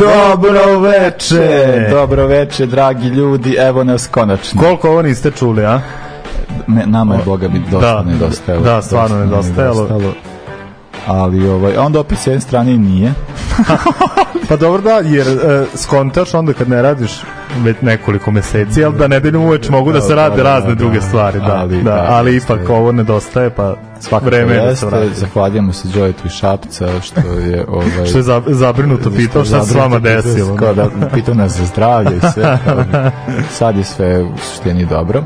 Dobro veče! Dobro veče, dragi ljudi, evo nas konačno. Koliko ovo niste čuli, a? Me, nama je, boga mi, dosta Da, nedostajalo. da, stvarno nedostajalo. nedostajalo. Ali, ovaj, onda opet s jedne strane i nije. Pa dobro da, jer e, skontaš onda kad ne radiš već nekoliko meseci, ali da nedeljom uveče mogu da se rade Da, da, razne da, druge da. stvari, da, Ali, da, da, ali ipak ovo nedostaje, pa Svakako vreme da se zahvaljujemo se Đojetu i Šapca, što je... Ovaj, Što je za- zabrinuto pitao šta se s vama desilo. Kao da, pitao nas za zdravlje i sve. sad je sve u suštini dobro.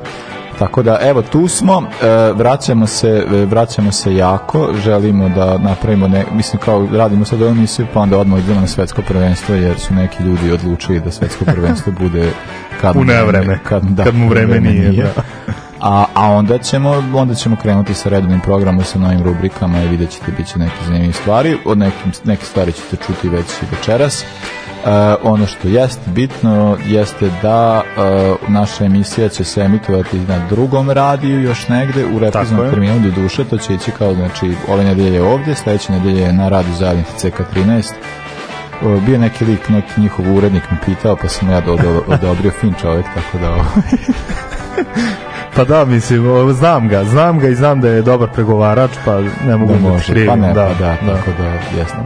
Tako da, evo, tu smo, e, vraćamo se, e, vraćamo se jako, želimo da napravimo, ne, mislim kao radimo sad ovu emisiju, pa onda odmah idemo na svetsko prvenstvo, jer su neki ljudi odlučili da svetsko prvenstvo bude kad, U nevreme. kad, da, Kad mu vreme nije, da. A, a onda ćemo onda ćemo krenuti sa redovnim programom sa novim rubrikama i vidjet ćete bit će neke zanimljive stvari. Od nekim, neke stvari ćete čuti već i večeras. Uh, ono što jeste bitno jeste da uh, naša emisija će se emitovati na drugom radiju još negde u repriznom terminu do duše, to će ići kao znači ove nedelje je ovdje, sledeće nedelje je na radiju zajednici CK13 O, bio neki lik, neki njihov urednik me pitao, pa sam ja do, do, odobrio fin čovjek, tako da ovaj, Pa da, mislim, znam ga, znam ga i znam da je dobar pregovarač, pa ne mogu da da može, krivim. pa ne, da, pa da, tako da, jeste,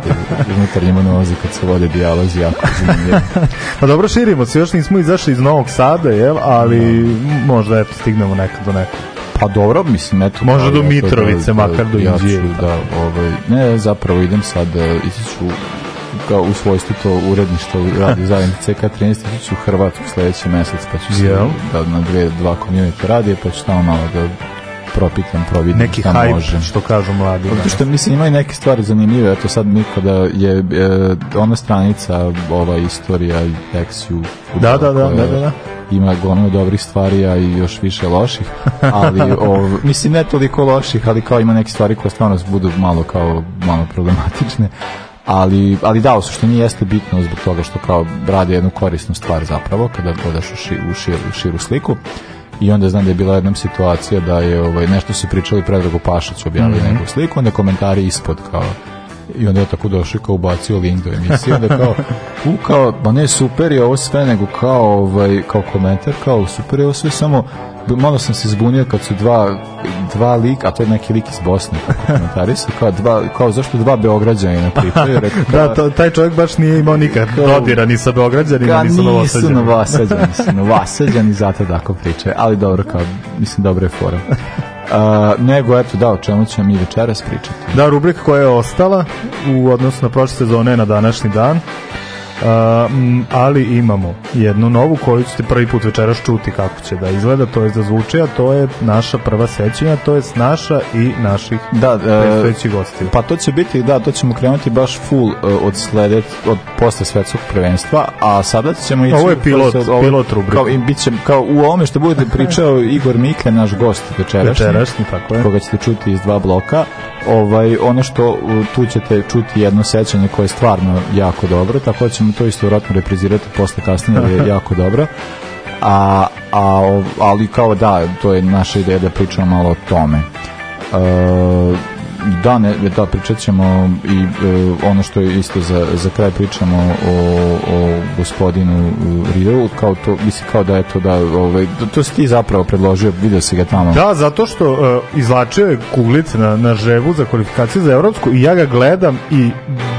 unutarnji monolozi kad se vode dijalozi jako zanimljivi. Pa dobro, širimo se, još nismo izašli iz Novog Sada, jel, ali možda eto stignemo nekad do nekog. Pa dobro, mislim, eto... Može kao, do Mitrovice, makar do ja ću. Da, ovaj, ne, zapravo idem sad, e, ići ću kao u svojstvu to uredništvo radi zajedno CK13, ići ću u Hrvatsku sledeći mesec, pa ću se da, na dve, dva community radije, pa ću tamo malo da propitam, providim Neki šta hype, može. što kažu mladi. Zato što mislim ima i neke stvari zanimljive, eto sad mi kada je e, ona stranica ova istorija Exu Da, da, da, da, da, da. ima gomilu dobrih stvari, a i još više loših, ali ov, mislim ne toliko loših, ali kao ima neke stvari koje stvarno budu malo kao malo problematične. Ali, ali da, u suštini jeste bitno zbog toga što kao radi jednu korisnu stvar zapravo kada gledaš u, ši, u, širu, u širu sliku i onda znam da je bila jedna situacija da je ovaj, nešto su pričali Predragu Pašić objavili Mhm. neku sliku, onda komentari ispod kao i onda je tako došao kao ubacio link do emisije onda kao, u kao, ma ne super je ovo sve nego kao, ovaj, kao komentar kao super je ovo sve samo malo sam se zbunio kad su dva dva lika, a to je neki lik iz Bosne kako komentarisao, kao dva, kao zašto dva Beograđanina kao, Da, to, taj čovjek baš nije imao nikad dodira ni sa Beograđanima, ni sa nisu Novosađanima. novosađani, su novosađani, zato tako pričaju, ali dobro, kao, mislim, dobro je fora. Uh, nego, eto, da, o čemu ćemo mi večeras pričati? Da, rubrika koja je ostala u odnosu na prošle sezone na današnji dan. Uh, m, ali imamo jednu novu koju ćete prvi put večeras čuti kako će da izgleda, to je da zvuči, a to je naša prva sećanja, to je naša i naših Da, e, predstojećih gostiju. Pa to će biti, da, to ćemo krenuti baš full uh, od sledet, od posle svetskog prvenstva, a sada ćemo ići... Ovo je pilot- posle- ovo- pilot rubrika. Kao, i bit će, kao u ovome što bude pričao Igor Mikle, naš gost večerašnji, Večerašnji, tako je. koga ćete čuti iz dva bloka, ovaj, ono što tu ćete čuti jedno sećanje koje je stvarno jako dobro, tako da ćemo to isto vjerojatno reprizirati posle kasnije, jer je jako dobro. A, a, ali kao da, to je naša ideja da pričamo malo o tome. E, da, ne, da, pričat ćemo i e, ono što je isto za, za kraj pričamo o, o gospodinu Riddle, kao to, mislim kao da je to da, ovaj, to, to si ti zapravo predložio, vidio si ga tamo. Da, zato što uh, izlačio je kuglice na, na ževu za kvalifikaciju za Evropsku i ja ga gledam i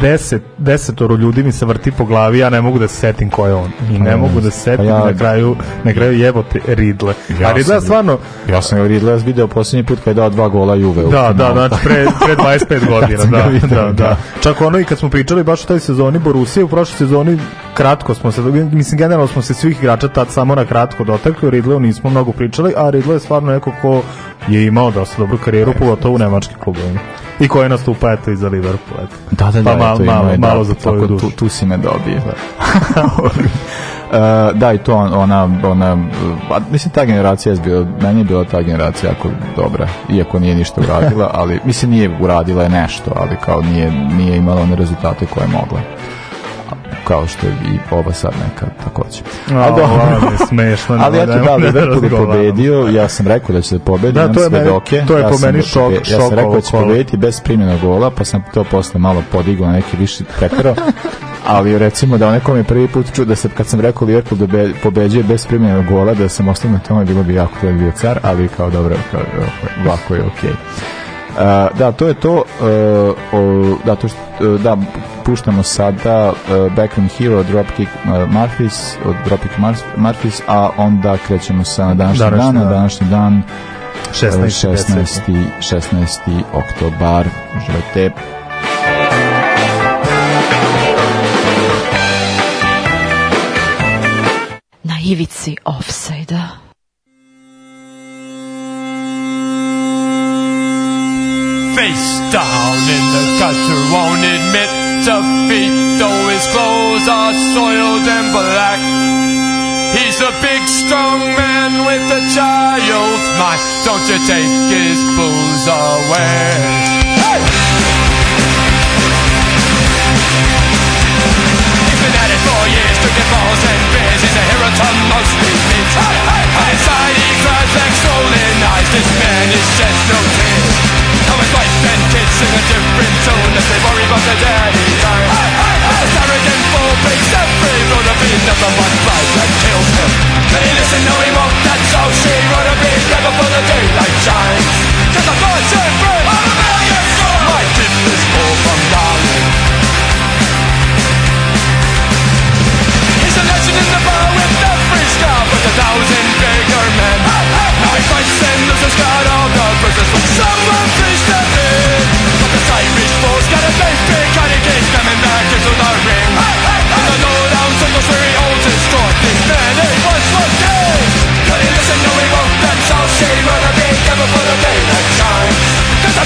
deset, desetoro ljudi mi se vrti po glavi, ja ne mogu da se setim ko je on. I ne Pa, mogu da se setim pa ja- na kraju, na kraju jebote Ridle. Ja A Ridle stvarno, Ja sam ga Riddle video posljednji put kada je dao dva gola Juve. Da, da, znači pre, pre 25 godina, ga da, video, da, da. da. Čak ono i kad smo pričali baš o toj sezoni Borusije, u prošloj sezoni kratko smo se, mislim generalno smo se svih igrača tad samo na kratko dotakli, Ridleu nismo mnogo pričali, a Ridle je stvarno neko ko je imao dosta dobru karijeru, pogotovo u nemačkim klubovima. I koje nastupa eto i za Liverpool. Eto. Da, da, da, Pa malo- ima malo- je, malo da, za tvoju dušu. Tu, tu si me dobio. Uh, da, i to on- ona, ona, uh, a, mislim, ta generacija je bila, meni je bila ta generacija jako dobra, iako nije ništa uradila, ali, mislim, nije uradila je nešto, ali kao nije, nije imala one rezultate koje je mogla. Kao što je i ova sad neka takođe. A, dobro. smešno. Ali eto ne, da, Liverpool je razgovaramo. pobedio, ja sam rekao da će da pobedi, Da, imam to je svedoke. to je ja po meni da šok- pobe- Ja šok sam rekao da će pobediti bez primjena gola, pa sam to posle malo podigao na neki viši preterao. ali recimo da onaj kom je prvi put čuo da se kad sam rekao Liverpool dobe, pobeđuje bez primljenog gola da sam ostao na tome bilo bi jako da bi bio car ali kao dobro kao, ovako je okej Uh, da, to je to. Uh, o, da, to što, uh, da, puštamo sada uh, Backroom Hero, Dropkick uh, Murphys, od Dropkick Murphys, Murphys, a onda krećemo sa današnji Današnji dan, a dan. današnji dan 16. 16. 16. oktobar. Uživajte. Na ivici offside-a. Face down in the gutter, won't admit defeat, though his clothes are soiled and black. He's a big, strong man with a child's mind. Don't you take his booze away. Hey! He's been at it for years, drinking balls and beers. He's a hero to most meets. Hey, hey, hey. Inside he cries like stolen eyes. This man is sheds no tears. And kids sing a different tune as they worry about their daddy time. Hey, hey, hey. As arrogant fool breaks every road of being nothing but pride that kills him. Can he listen? No, he won't. That's how she wrote a beat never for the daylight shines. Cause the thoughts and friends. I'm a million souls. My gift is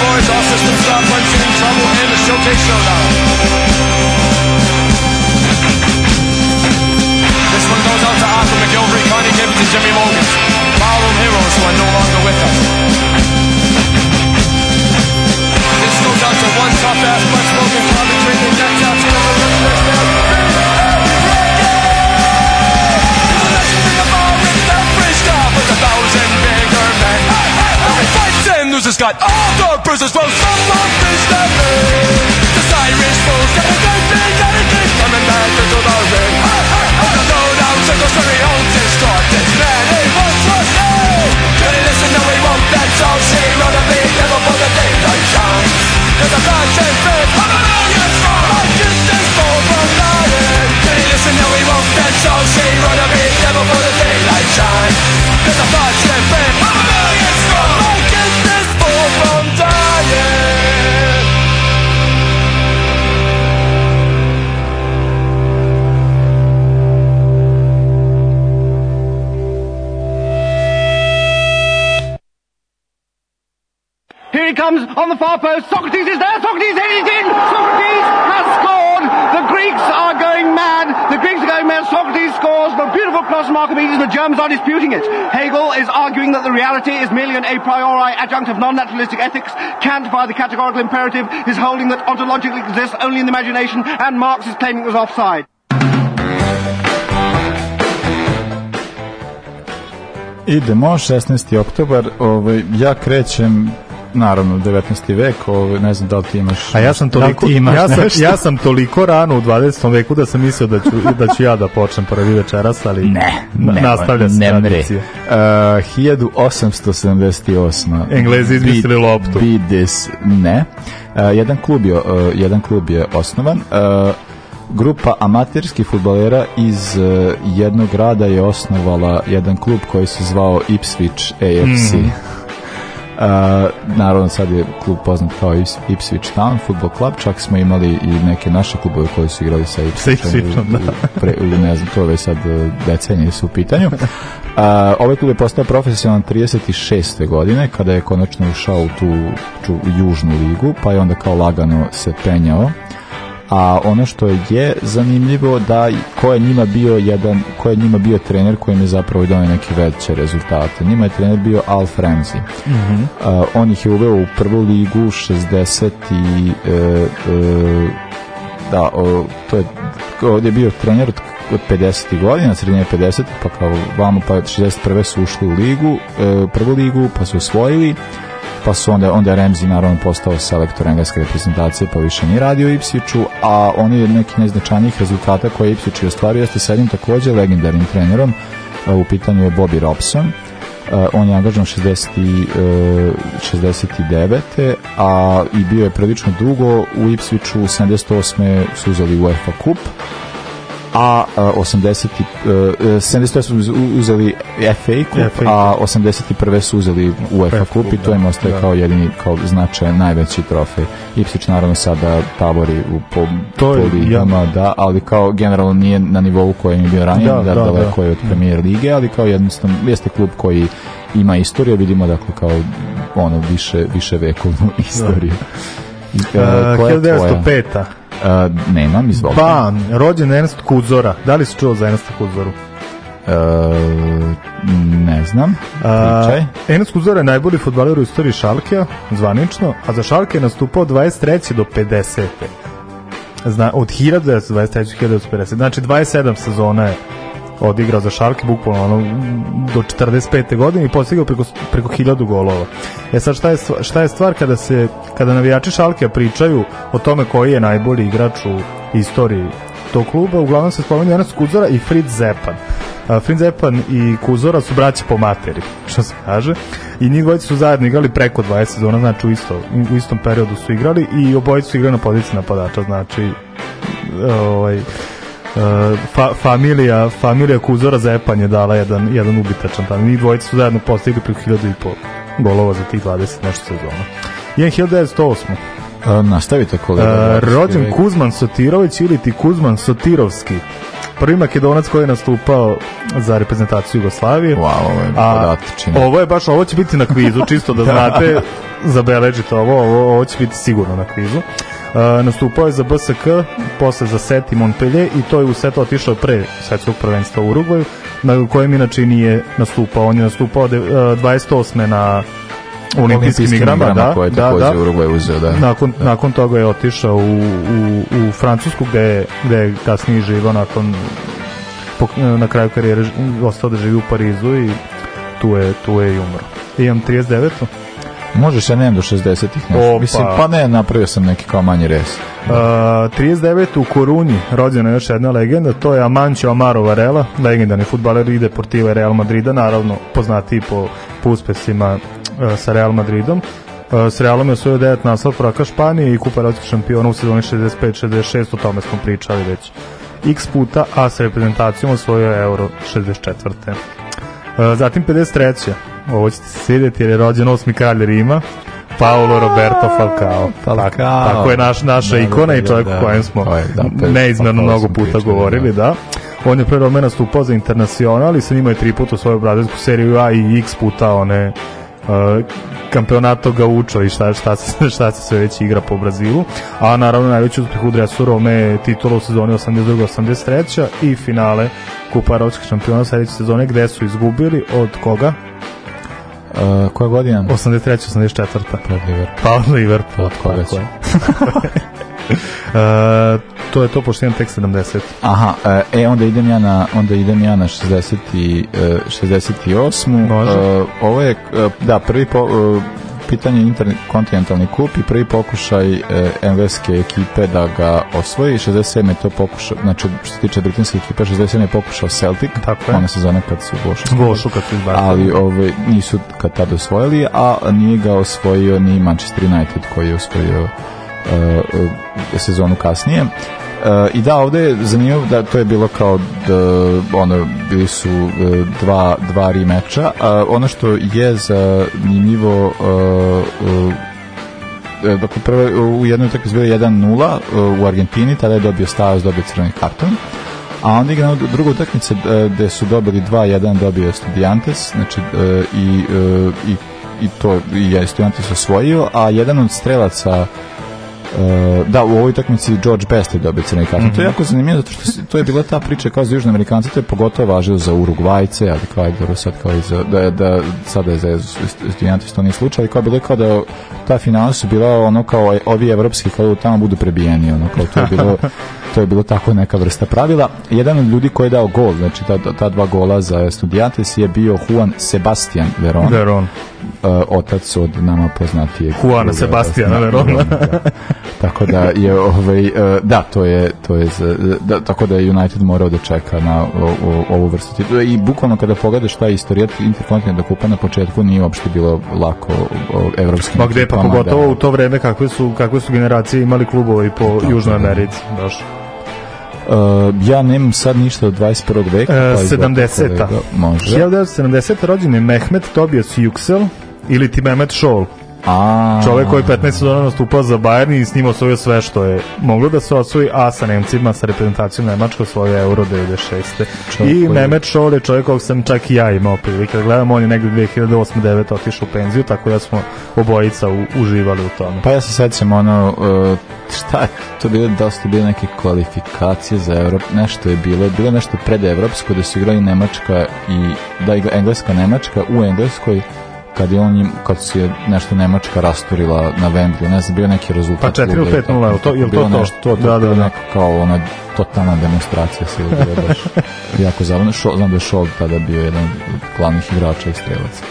boys, all systems stop. I'm in trouble and the showcase showdown. This one goes out to Arthur McGilvery. kindly given to Jimmy Morgan. Ballroom heroes who are no longer with us. This goes out to one tough ass, much spoken bruises got all the bruises from someone please let me. The siren fools got a great big attitude coming back into the ring. Hey, hey, hey. The lowdown circles very own distorted. Man, he wants what they. Better listen, no, he won't. That's all she wrote to be. devil for the daylight shines. Cause the fashion fit. I'm a million strong. I get this for from lying. Better listen, no, he won't. That's all she wrote to be. devil for the daylight shines. Cause the fashion comes on the far post. Socrates is there. Socrates headed in. Socrates has scored. The Greeks are going mad. The Greeks are going mad. Socrates scores. The beautiful cross from Archimedes. The Germans are disputing it. Hegel is arguing that the reality is merely an a priori adjunct of non-naturalistic ethics. Kant, by the categorical imperative, is holding that ontologically exists only in the imagination. And Marx is claiming it was offside. Idemo, 16. oktobar, ovaj, ja krećem naravno 19. vek, ovaj, ne znam da li ti imaš A ja sam toliko, da li ti imaš ja sam, nešto? ja sam toliko rano u 20. veku da sam mislio da ću, da ću ja da počnem prvi večeras, ali Ne, ne, nastavlja se ne tradicija. Uh, 1878. Englezi izmislili loptu. Be this, ne. Uh, jedan klub je, uh, jedan klub je osnovan. Uh, grupa amaterskih futbolera iz uh, jednog grada je osnovala jedan klub koji se zvao Ipswich AFC. Mm. Naravno sad je klub poznat kao Ips- Ipswich Town Football Club, čak smo imali i neke naše klubove koji su igrali sa Ipswichom, da. pre, ne znam, to je već sad uh, decenije su u pitanju. Uh, ovaj klub je postao profesionalan 36. godine kada je konačno ušao u tu, tu južnu ligu, pa je onda kao lagano se penjao a ono što je zanimljivo da ko je njima bio jedan ko je njima bio trener koji im je zapravo donio neke veće rezultate njima je trener bio Alf Ramsey A, on ih je uveo u prvu ligu 60 i e, e, da, o, to je ovdje je bio trener od, od 50. godina, srednje 50. pa kao vamo pa 61. su ušli u ligu, e, prvu ligu, pa su osvojili, pa su onda, onda je Ramsey naravno postao selektor engleske reprezentacije, pa više nije radio u Ipswichu, a on je neki najznačajnijih rezultata koje je Ipswich i ostvario jeste sa jednim takođe legendarnim trenerom, u pitanju je Bobby Robson, on je angažan 60, i, uh, 69. a i bio je prilično dugo u Ipswichu 78. su uzeli UEFA kup a uh, 80 i, uh, 78 su uz- uzeli FA kup, FA a 81. su uzeli UEFA kup i to im da, ostaje da. kao jedini kao značajan najveći trofej. Ipswich naravno sada tabori u po, To je, po ligama, da, ali kao generalno nije na nivou koji je bio ranije, Da, da, da, daleko da. je od premier lige, ali kao jednostavno jeste klub koji ima istoriju, vidimo dakle kao ono više više vekovnu istoriju. I, Uh, e, koja je tvoja? 1905. E, nemam, izvolite. Pa, rođen Ernst Kuzora. Da li si čuo za Ernsta Kuzoru? E, ne znam. Pričaj. Ernst Kuzora je najbolji futbaler u istoriji Šalkija, zvanično, a za Šalke je nastupao 23. do 50. Zna, od 1923. do 1950. Znači 27 sezona je odigrao za Šalke, bukvalno ono, do 45. godine i postigao preko, preko 1000 golova. E sad šta je, šta je stvar kada se kada navijači Šalke pričaju o tome koji je najbolji igrač u istoriji tog kluba, uglavnom se spominje Ernst Kuzora i Fritz Zepan. Fritz Zepan i Kuzora su braći po materi, što se kaže. I njih dvojica su zajedno igrali preko 20 sezona, znači u, isto, u istom periodu su igrali i obojica su igrali na poziciji napadača, znači ovaj, fa, familija, familija Kuzora Zepan je dala jedan, jedan ubitačan tam. Njih dvojica su zajedno postigli preko 1000 i pol golova za tih 20 nešto sezona. 1908. E, nastavite kolega. E, 20. rođen. Kuzman Sotirović ili ti Kuzman Sotirovski. Prvi makedonac koji je nastupao za reprezentaciju Jugoslavije. Wow, ovo je A ovo je baš, ovo će biti na kvizu, čisto da znate, zabeležite ovo, ovo, ovo će biti sigurno na kvizu. Nastupao je za BSK, posle za Set i Montpellier i to je u Set otišao pre svetskog prvenstva u Urugvaju, na kojem inače nije nastupao. On je nastupao de, uh, 28. na olimpijskim igrama, da, koje je da, da. Urugvaj uzeo, da. Nakon, nakon toga je otišao u, u, u Francusku gde je, gde je kasnije živao nakon po, na kraju karijere ostao da živi u Parizu i tu je, tu je i umro. Imam 39. Možeš, ja nemam do 60-ih Opa. nešto. Mislim, pa ne, napravio sam neki kao manji res. Uh, 39. u Korunji rođena je još jedna legenda, to je Amancio Amaro Varela, legendarni futbaler i Deportiva Real Madrida, naravno poznatiji po, po uspesima uh, sa Real Madridom. Uh, s Realom je osvojio devet naslov prvaka Španije i kupa evropskih šampiona u sezoni 65-66, o tome smo pričali već x puta, a sa reprezentacijom osvojio Euro 64. Uh, zatim 53. Ovo ćete se svidjeti jer je rođen osmi kralj Rima, Paolo Roberto Falcao. Falcao. Tak, tako je naš, naša Da, da, ikona da, i čovjek da, o kojem smo da. Ovaj, da, neizmjerno mnogo puta pričali, govorili, da. On je pre Rome nastupao za Internacional i sa njima je tri puta osvojio brazilsku seriju A i x puta one uh, kampionato Gaucho i šta, šta, se, šta se sve već igra po Brazilu. A naravno najveći uspeh u dresu Rome je titula u sezoni 82-83 i finale Kupa Evropskih šampiona sledeće sezone gde su izgubili od koga? Uh, koja godina? 83-84. Od Liverpoola. Pa od Liverpool. Od koga će? E, to je to, pošto imam tek 70. Aha, e, e, onda idem ja na onda idem ja na 60 i, e, 68. Može. E, ovo je e, da prvi po, e, pitanje interkontinentalni kup i prvi pokušaj e, engleske ekipe da ga osvoji 67 je to pokušao znači što se tiče britanske ekipe 67 je pokušao Celtic Tako je. ona sezona kad su Gošu Gošu kad su izbacili. ali ovaj, nisu kad tada osvojili, a nije ga osvojio ni Manchester United koji je osvojio uh, uh, sezonu kasnije. I da, ovde je zanimljivo da to je bilo kao da, ono, bili su e, dva, dva remeča. Ono što je zanimljivo uh, dakle prvo u jednoj utakmici bilo 1-0 uh, u Argentini, tada je dobio Stavos, dobio crveni karton. A onda igra utakmicu uh, gde su dobili 2-1 dobio Studiantes, znači i, i, i to i Studiantes osvojio, a jedan od strelaca Uh, da, u ovoj utakmici George Best je dobio crni karton. Mm -hmm. To je jako zanimljivo zato što to je bila ta priča kao za Južne Amerikance, to je pogotovo važilo za Urugvajce, ali kao je dobro sad kao i za, da, da sada je za Studiantis to nije slučaj, ali kao bilo kao da ta finala su bila ono kao ovi evropski kao tamo budu prebijeni, ono kao to je bilo to je bilo tako neka vrsta pravila. Jedan od ljudi koji je dao gol, znači ta, ta dva gola za Studiantes je bio Juan Sebastian Veron, Veron. Uh, otac od nama poznatijeg Juana Sebastiana zna- Verona. da. tako da je ovaj uh, da to je to je za- da, tako da je United morao da čeka na o, o, ovu vrstu titula i bukvalno kada pogledaš taj istorijat Interkontinentalna kupa na početku nije uopšte bilo lako o, evropskim Pa gde, pa pogotovo da- u to vreme kakve su, kakve su generacije imali klubovi po Južnoj Americi, baš. Uh, ja nemam sad ništa od 21. veka. Izgleda 70-a. kolega, Može. 1970. rođen je Mehmet Tobias Yüksel ili ti Mehmet Šol. A, Čovek koji je 15 sezona nastupao za Bayern i s njim osvojio sve što je moglo da se osvoji, a sa Nemcima, sa reprezentacijom Nemačka osvojio Euro 96. Čovjek I koji- Mehmet Šol je čovjek kog sam čak i ja imao prilike da gledam, on je negde 2008-2009 otišao u penziju, tako da smo obojica u, uživali u tome. Pa ja se sećam ono, uh, šta je to bilo, da su bile neke kvalifikacije za Evropu, nešto je bilo, bilo nešto predevropsko da su igrali Nemačka i da igra Engleska Nemačka u Engleskoj kad je on kad se je nešto Nemačka rasturila na Wembley, ne znam, bio neki rezultat. Pa 4 ili kluba i 5:0, tako. jel to- jel to to? Nešto, to, to, Da, da, da. neko kao ona totalna demonstracija se je baš jako zabavno. Šo, znam da je Šol tada bio jedan od glavnih igrača i strelaca.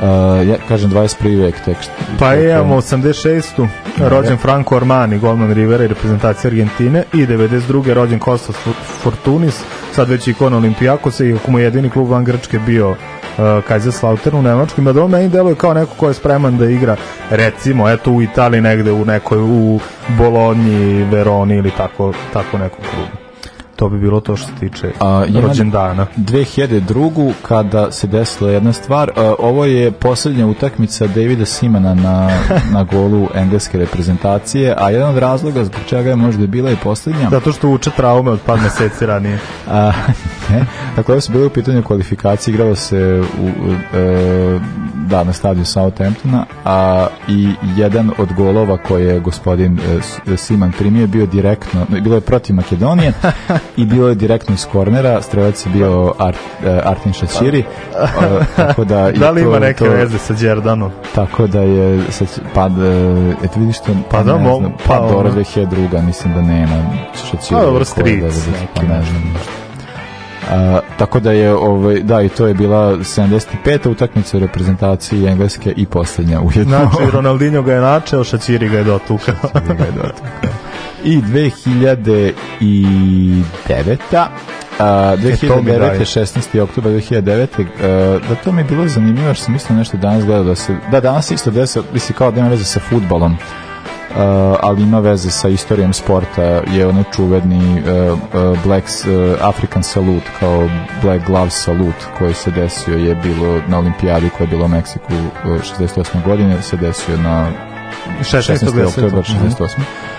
Uh, ja kažem 21. vek tek. Pa imamo 86. rođen Franco Armani, golman Rivera i reprezentacija Argentine i 92. rođen Kostas Fortunis, sad već ikon Olimpijakosa i ako mu je jedini klub van Grčke bio uh, Kaiserslautern u Nemačkoj, ima da on meni deluje kao neko ko je spreman da igra recimo eto u Italiji negde u nekoj u Bolonji, Veroni ili tako, tako nekom klubu. To bi bilo to što se tiče A, rođendana. 2002. kada se desila jedna stvar, a, ovo je poslednja utakmica Davida Simana na, na golu engleske reprezentacije, a jedan od razloga zbog čega je možda bila i poslednja, Zato što uče traume od par meseci ranije. A, ne. Dakle, ovo su bile u pitanju kvalifikacije, igralo se u, u, e, da, na stadiju Southamptona, a i jedan od golova koje je gospodin e, S- Siman primio je bio direktno, bilo je protiv Makedonije i bilo je direktno iz kornera, strelac je bio Art, e, Artin Šačiri, e, tako da... i Da li to- ima neke to- veze sa Đerdanom? Tako da je, sad, pa, e, eto vidiš što, Pa da, ne znam, pa pa, dobro, ono. 2002. mislim da nema Šačiri. Pa dobro, stric pa A, tako da je ovaj da i to je bila 75. utakmica u reprezentaciji engleske i poslednja ujedno. Znači, Ronaldinho ga je načeo, Šačiri ga je dotukao. Ga je dotakao. I 2009. A, E, to mi 2009. daje. 16. oktober 2009. a, da to mi je bilo zanimljivo što sam mislio nešto danas gledao da se, da danas isto desa, misli kao da ima veze sa futbalom uh, ali ima veze sa istorijom sporta je ono čuveni uh, uh, Black uh, African Salute kao Black Glove Salute koji se desio je bilo na olimpijadi koja je bila u Meksiku uh, 68. godine se desio na 16. oktober 68.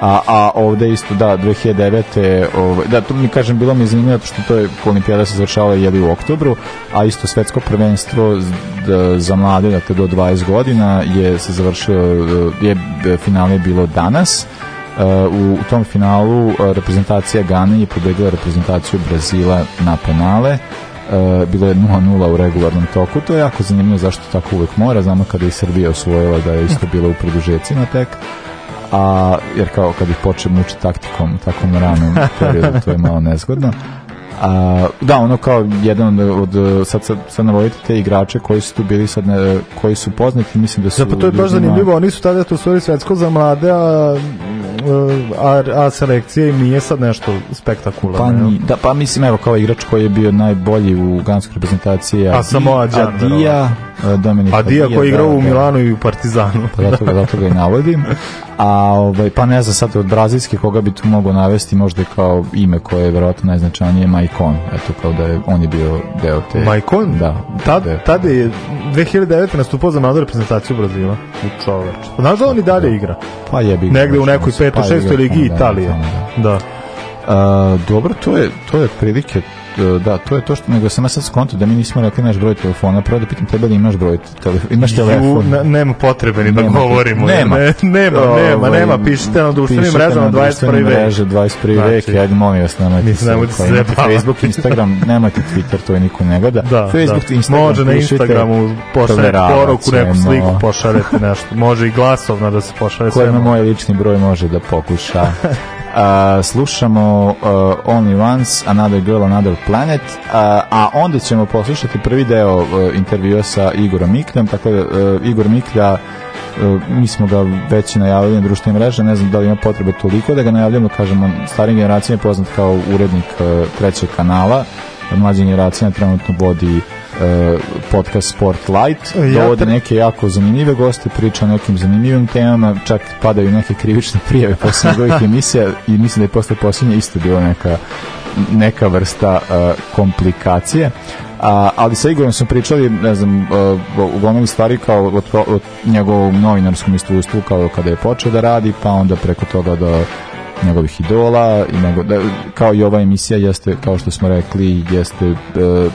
A, a ovde isto, da, 2009. Ovaj, da, to mi kažem, bilo mi zanimljivo što to je olimpijada se završavala jeli u oktobru, a isto svetsko prvenstvo z- d- za mlade, dakle do 20 godina je se završilo, eh, je eh, finale bilo danas. Uh, u, u tom finalu uh, reprezentacija Gane je pobedila reprezentaciju Brazila na penale Uh, bilo je 0-0 u regularnom toku, to je jako zanimljivo zašto tako uvek mora, znamo kada je Srbija osvojila da je isto bilo u produžecima tek, a jer kao kad ih počne muči taktikom takvom ranom periodu to je malo nezgodno. A, da ono kao jedan od, od sad, sad, sad navodite te igrače koji su tu bili sad ne, koji su poznati mislim da su Da, pa to je baš zanimljivo, oni su tada to stvari svetsko za mlade, a, a, a selekcija im nije sad nešto spektakularno. Pa, ni, da, pa mislim, evo, kao igrač koji je bio najbolji u ganskoj reprezentaciji A Samoa Gyan, Adija, e, Dominik A Dija koji je igrao da, u da. Milanu i u Partizanu. pa zato ga, zato ga i navodim. A ovaj, pa ne znam sad od brazilske koga bi tu mogao navesti možda kao ime koje je verovatno najznačajnije Maicon. Eto kao da je on je bio deo te. Maicon? Da. Tad, deo- tada je 2009. nastupao za mladu reprezentaciju Brazila. U čoveč. Znaš da on i dalje igra? Pa jebi Negde u znači, nekoj petoj, šestoj ligi da, Italije. tamo, da. Da. A, dobro, to je, to je otprilike e, da, to je to što, nego sam ja sad skonto da mi nismo rekli naš broj telefona, prvo da pitam tebe da imaš broj, telefona, imaš Ju, telefon? ne- nema potrebe ni da Nema. govorimo. Nema. Ne, nema, nema, Ovaj, nema. Pišite na društvenim mrežama na 21. društvenim vek. mreže 21. vek, Znači, ajde molim vas, nemojte mislim, se, nemojte se. Facebook, Instagram, nemojte Twitter, to je niko ne gleda. Da, Facebook, da. Instagram, Može na Instagramu pošaljete poruku, neku sliku pošaljete nešto. Može i glasovna da se pošalje ko sve. ima moj lični broj može da pokuša. A, slušamo uh, Only Once, Another Girl, Another Planet, a, a onda ćemo poslušati prvi deo uh, intervjua sa Igorom Mikljom, tako da uh, Igor Miklja uh, mi smo ga već najavili na društvenim mreže, ne znam da li ima potrebe toliko da ga najavljamo, kažemo, starim generacijama je poznat kao urednik uh, trećeg kanala, mlađim generacijama trenutno vodi uh, podcast Sport Light, Ja dovodi tre- neke jako zanimljive goste, priča o nekim zanimljivim temama, čak padaju neke krivične prijave posle njegovih emisija i mislim da je posle posljednje isto bila neka neka vrsta uh, komplikacije. A, ali sa Igorom smo pričali, ne znam, uh, gomili stvari kao od, od njegovom novinarskom iskustvu kao kada je počeo da radi, pa onda preko toga do njegovih idola i nego, da, kao i ova emisija jeste, kao što smo rekli, jeste e,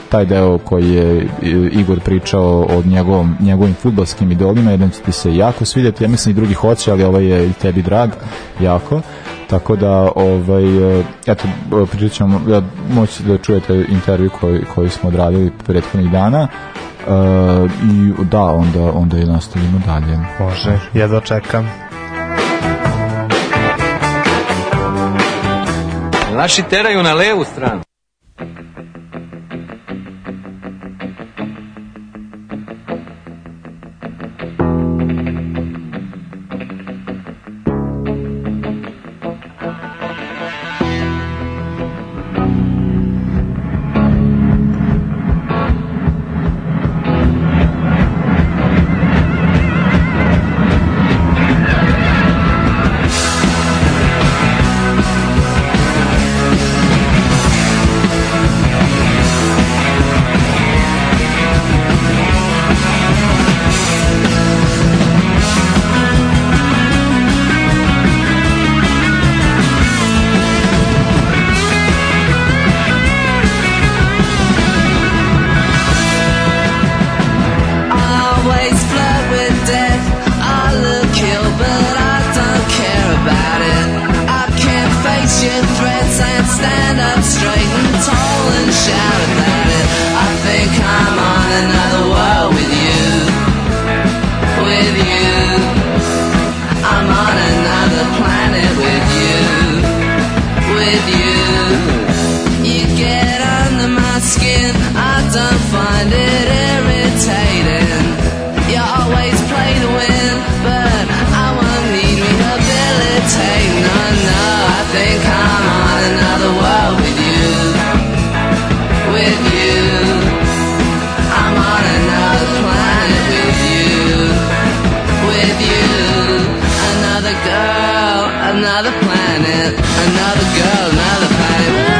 taj deo koji je e, Igor pričao o njegovom, njegovim futbalskim idolima, jedan će ti se jako svidjeti, ja mislim i drugi hoće, ali ovaj je i tebi drag, jako. Tako da, ovaj, e, eto, pričat ja, moći da čujete intervju koji, koji smo odradili prethodnih dana. E, I da, onda, onda je nastavimo dalje. Može, jedva čekam. Naši teraju na levu stranu. Planet, another girl, another planet.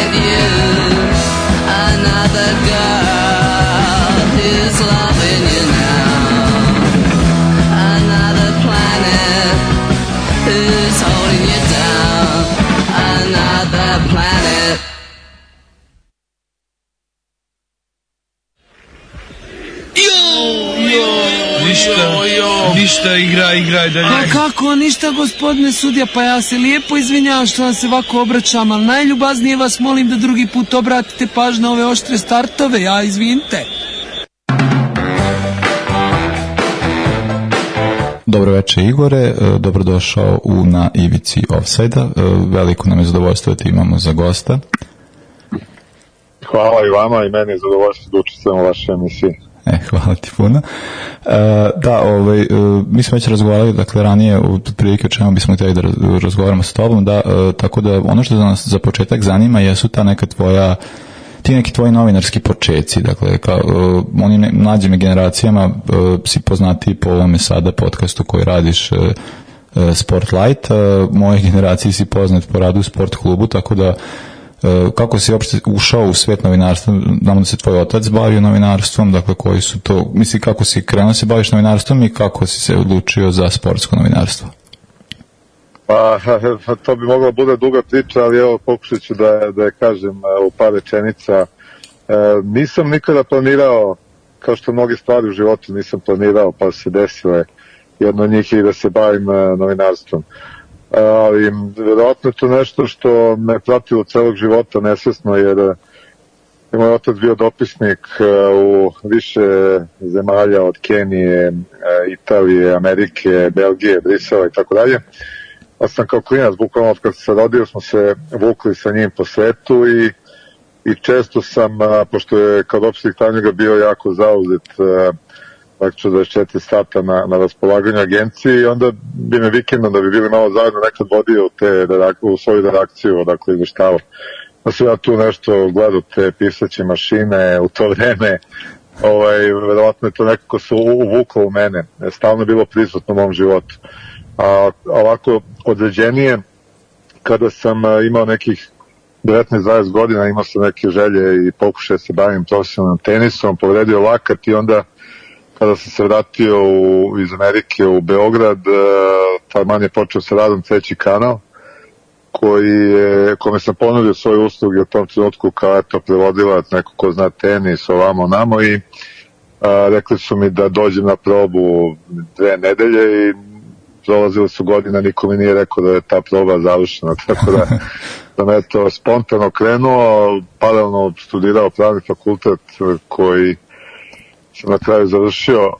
With you. Kako, ništa gospodine sudija, pa ja se lijepo izvinjavam što vam se ovako obraćam, ali najljubaznije vas molim da drugi put obratite pažnju na ove oštre startove, ja izvinite. Dobro večer Igore, e, dobrodošao u Na ivici Offside-a. E, Veliko nam je zadovoljstvo da te imamo za gosta. Hvala i vama i meni je zadovoljstvo da učestvujem u vašoj emisiji. E, hvala ti puno. E, da, ovaj, e, mi smo već razgovarali, dakle, ranije, u prilike o čemu bismo htjeli da raz- razgovaramo sa tobom, da, e, tako da ono što nas za početak zanima jesu ta neka tvoja ti neki tvoji novinarski počeci, dakle, ka, e, oni ne, mlađim generacijama e, si poznati po ovome sada podcastu koji radiš e, e, Sportlight, moje generaciji si poznat po radu u sport klubu, tako da kako si uopšte ušao u svet novinarstva, znamo da se tvoj otac bavio novinarstvom, dakle koji su to, misli kako si krenuo da se baviš novinarstvom i kako si se odlučio za sportsko novinarstvo? Pa, to bi mogla bude duga priča, ali evo pokušat ću da, da je kažem e, u par rečenica. E, nisam nikada planirao, kao što mnoge stvari u životu nisam planirao, pa se desile jedno od njih i da se bavim e, novinarstvom. E, ali verovatno to nešto što me pratilo celog života nesvesno, jer e, je moj otac bio dopisnik e, u više zemalja od Kenije, e, Italije, Amerike, Belgije, Brisela i tako dalje. Pa sam kao klinac, bukvalno od kad se rodio, smo se vukli sa njim po svetu i, i često sam, a, pošto je kao dopisnik Tanjuga bio jako zauzet, praktično 24 sata na, na raspolaganju agenciji i onda bi me vikendom da bi bili malo zajedno nekad vodio te, redak- u svoju redakciju, odakle izveštavao. Da sam ja tu nešto gledao te pisaće mašine u to vreme, ovaj, verovatno je to nekako se uvuklo u mene, stalno je bilo prisutno u mom životu. A ovako određenije, kada sam imao nekih 19-20 godina, imao sam neke želje i pokušaje da se bavim profesionalnim tenisom, povredio lakat i onda kada sam se vratio u, iz Amerike u Beograd, e, taman je počeo sa radom treći kanal, koji je, kome sam ponudio svoje usluge u tom trenutku kao eto prevodilac, neko ko zna tenis, ovamo, namo i a, rekli su mi da dođem na probu dve nedelje i prolazile su godina, niko mi nije rekao da je ta proba završena, tako da sam eto spontano krenuo, paralelno studirao pravni fakultet koji sam na kraju završio,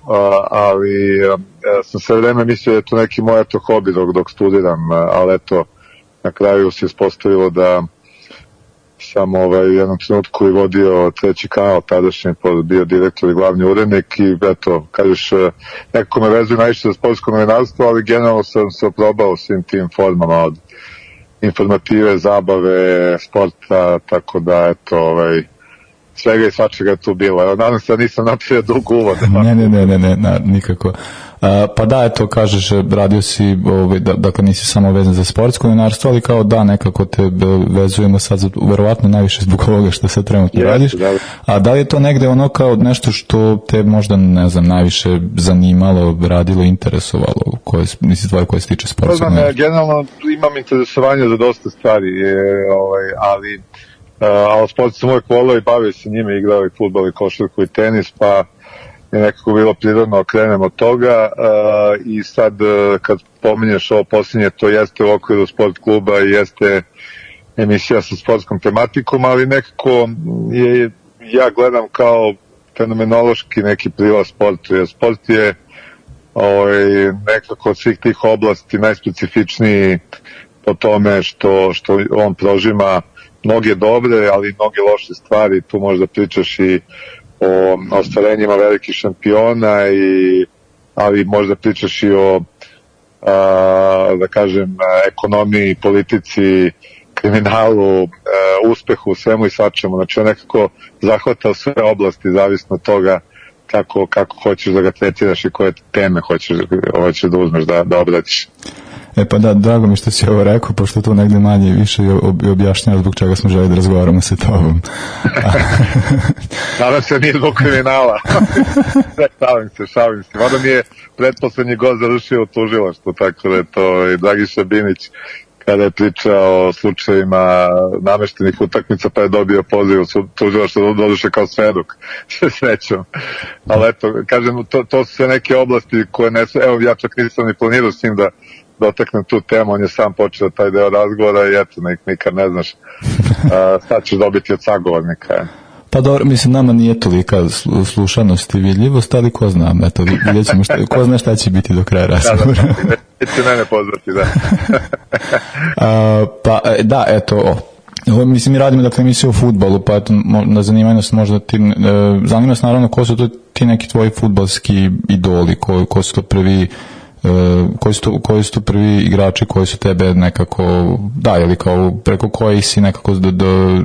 ali a, sam sve vreme mislio da je to neki moj eto hobi dok, dok studiram, a, ali eto na kraju se ispostavilo da sam ovaj, u jednom trenutku i vodio treći kanal tadašnji, bio direktor i glavni urednik i eto, kažeš, e, nekako me vezuje najviše za sportsko novinarstvo, ali generalno sam se oprobao svim tim formama od informative, zabave, sporta, tako da eto, ovaj, svega i svačega tu bilo. Evo, nadam se da nisam napravio dug uvod. Ne, ne, ne, ne, ne, na, nikako. A, pa da, eto, kažeš, radio si, ovaj, da, dakle, nisi samo vezan za sportsko novinarstvo, ali kao da, nekako te e, vezujemo sad, verovatno najviše zbog ovoga što sad trenutno Jeste, radiš. da. A da li je to negde ono kao nešto što te možda, ne znam, najviše zanimalo, radilo, interesovalo, koje, misli tvoje koje se tiče Pa sportskog znam, ja generalno imam interesovanje za dosta stvari, je, ovaj, ali uh, ali sport sam uvek volao i bavio se njime, igrao i futbol i košarku i tenis, pa je nekako bilo prirodno okrenem od toga. Uh, i sad uh, kad pominješ ovo posljednje, to jeste u okviru sport kluba i jeste emisija sa sportskom tematikom, ali nekako je, ja gledam kao fenomenološki neki prilaz sportu, jer sport je ovaj, nekako od svih tih oblasti najspecifičniji po tome što, što on prožima mnoge dobre, ali i mnoge loše stvari. Tu možda pričaš i o ostvarenjima velikih šampiona, i, ali možda pričaš i o a, da kažem, ekonomiji, politici, kriminalu, e, uspehu, svemu i svačemu. Znači on nekako zahvata sve oblasti, zavisno od toga kako, kako hoćeš da ga tretiraš i koje teme hoćeš, hoćeš da uzmeš da, da obradiš. E pa da, drago mi što si ovo rekao, pošto tu negde manje i više objašnjava zbog čega smo želi da razgovaramo sa tobom. Nadam se da nije zbog kriminala. šalim se, šalim se. Mada mi je pretposlednji gost završio u tužilaštvu, tako da je to i Dragiša Binić kada je pričao o slučajevima nameštenih utakmica pa je dobio poziv od tužilaštva da doduše kao svedok sa srećom. Ali eto, kažem, to, to su sve neke oblasti koje ne su, evo ja čak nisam ni planirao s njim da dotaknem tu temu, on je sam počeo taj deo razgovora i eto, nik, nikad ne znaš a, šta ćeš dobiti od sagovornika. je. Pa dobro, mislim, nama nije tolika slu- slušanost i vidljivost, ali ko zna, eto, vid- vidjet ćemo šta, ko zna šta će biti do kraja Da, da, razgovora. neće mene pozvati, da. A, pa, e, da, eto, o, Ovo, mislim, mi radimo dakle emisiju o futbolu, pa eto, na zanima nas možda ti, e, zanima nas naravno ko su to ti neki tvoji futbalski idoli, ko, ko su to prvi koji su, to, koji su to prvi igrači koji su tebe nekako, da, ili kao preko kojih si nekako do, do,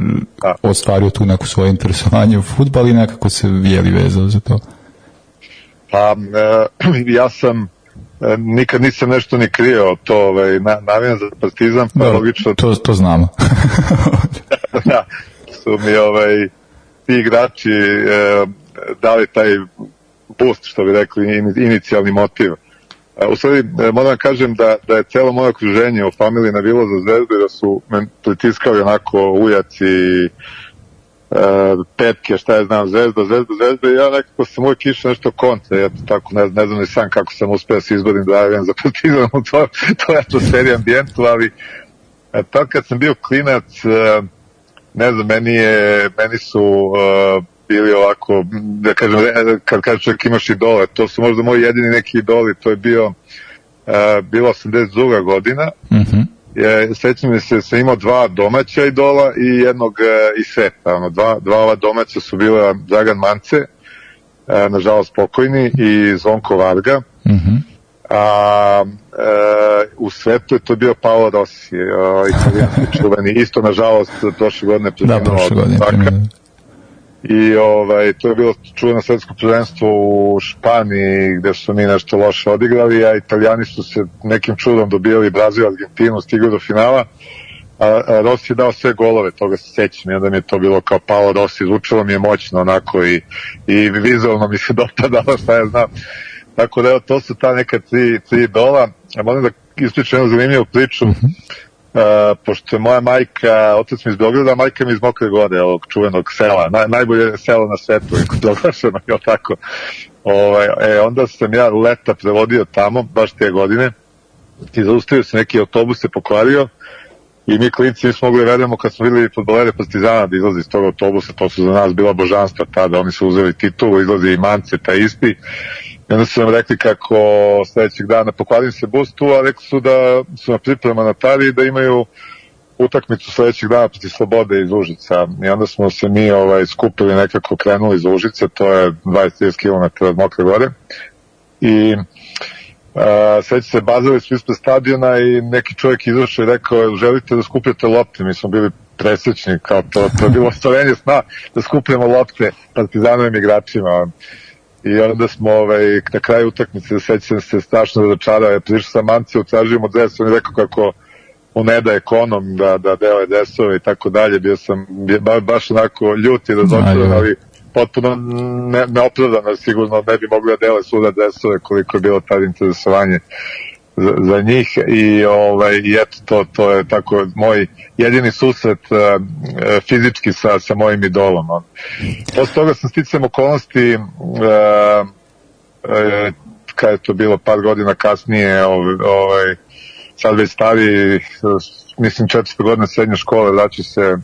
ostvario tu neko svoje interesovanje u futbal i nekako se vijeli vezao za to. Pa, e, ja sam e, nikad nisam nešto ni krio to, ovaj, na, navijam za partizan, pa Da, logično to, to znamo. da, su mi ovaj, ti igrači e, dali taj boost, što bi rekli, ini- inicijalni motiv. E, u stvari, e, moram da kažem da, da je celo moje okruženje u familiji navilo za zvezdu i da su me pritiskali onako ujaci e, petke, šta je znam, zvezda, zvezda, zvezda i ja nekako sam uvijek išao nešto kontra, eto tako, ne, ne znam ni sam kako sam uspeo da se izborim da javim za partizan u to, toj atmosferi ambijentu, ali e, tad kad sam bio klinac, e, ne znam, meni, je, meni su uh, bili ovako, da kažem, e, kad kaže čovjek imaš idole, to su možda moji jedini neki idoli, to je bio, uh, bilo 82. godina, Mhm. je, sećam mi se, sam imao dva domaća idola i jednog uh, iz sveta, ono, dva, dva ova domaća su bila Dragan Mance, uh, nažalost pokojni, i Zvonko Varga, Mhm. a e, u svetu je to bio Paolo Rossi, uh, italijanski čuveni, isto nažalost prošle godine Da, prošle od godine. I ovaj, to je bilo čuveno svetsko prvenstvo u Španiji gde su mi nešto loše odigrali, a italijani su se nekim čudom dobijali Brazil, Argentinu, stigli do finala. A, a Rossi je dao sve golove, toga se sećam, i onda mi je to bilo kao Paolo Rossi, zvučalo mi je moćno onako i, i vizualno mi se dopadalo, šta ja znam. Tako da evo, to su ta neka tri, tri dola. A moram da ispričam jednu zanimljivu priču. Uh, pošto je moja majka, otac mi iz Beograda, majka mi iz Mokre Gore, ovog čuvenog sela, Naj, najbolje selo na svetu, je proglašeno, tako. Ovaj, e, onda sam ja leta prevodio tamo, baš te godine, i zaustavio se neki autobus se pokvario i mi klinci nismo mogli da verujemo kad smo videli futbolere Partizana da izlazi iz tog autobusa, to su za nas bila božanstva tada, oni su uzeli titulu, izlazi i Mance, taj isti. I onda su nam rekli kako sledećeg dana pokvarim se bus tu, a rekli su da su na priprema na Tari da imaju utakmicu sledećeg dana protiv Slobode iz Užica. I onda smo se mi ovaj, skupili nekako krenuli iz Užice, to je 20-30 km od Mokre Gore. I Uh, sveći se bazali su ispred stadiona i neki čovjek izašao i rekao želite da skupljate lopte, mi smo bili presrećni kao to, to je bilo ostvarenje sna da skupljamo lopte partizanovim igračima i onda smo ovaj, na kraju utakmice sećam se strašno razočarao je prišao sam Mance, utražio mu dres on je rekao kako mu ne da ekonom da, da dele dresove i tako dalje bio sam ba, baš onako ljut i razočaran ali potpuno ne, neopravdano sigurno ne bi mogli da dele svuda dresove koliko je bilo tad interesovanje za, za njih i ovaj i eto to to je tako moj jedini susret uh, fizički sa sa mojim idolom. Posle toga sam sticam okolnosti uh, uh, kad je to bilo par godina kasnije ovaj, ovaj sad već stari mislim četvrte godine srednje škole vraća se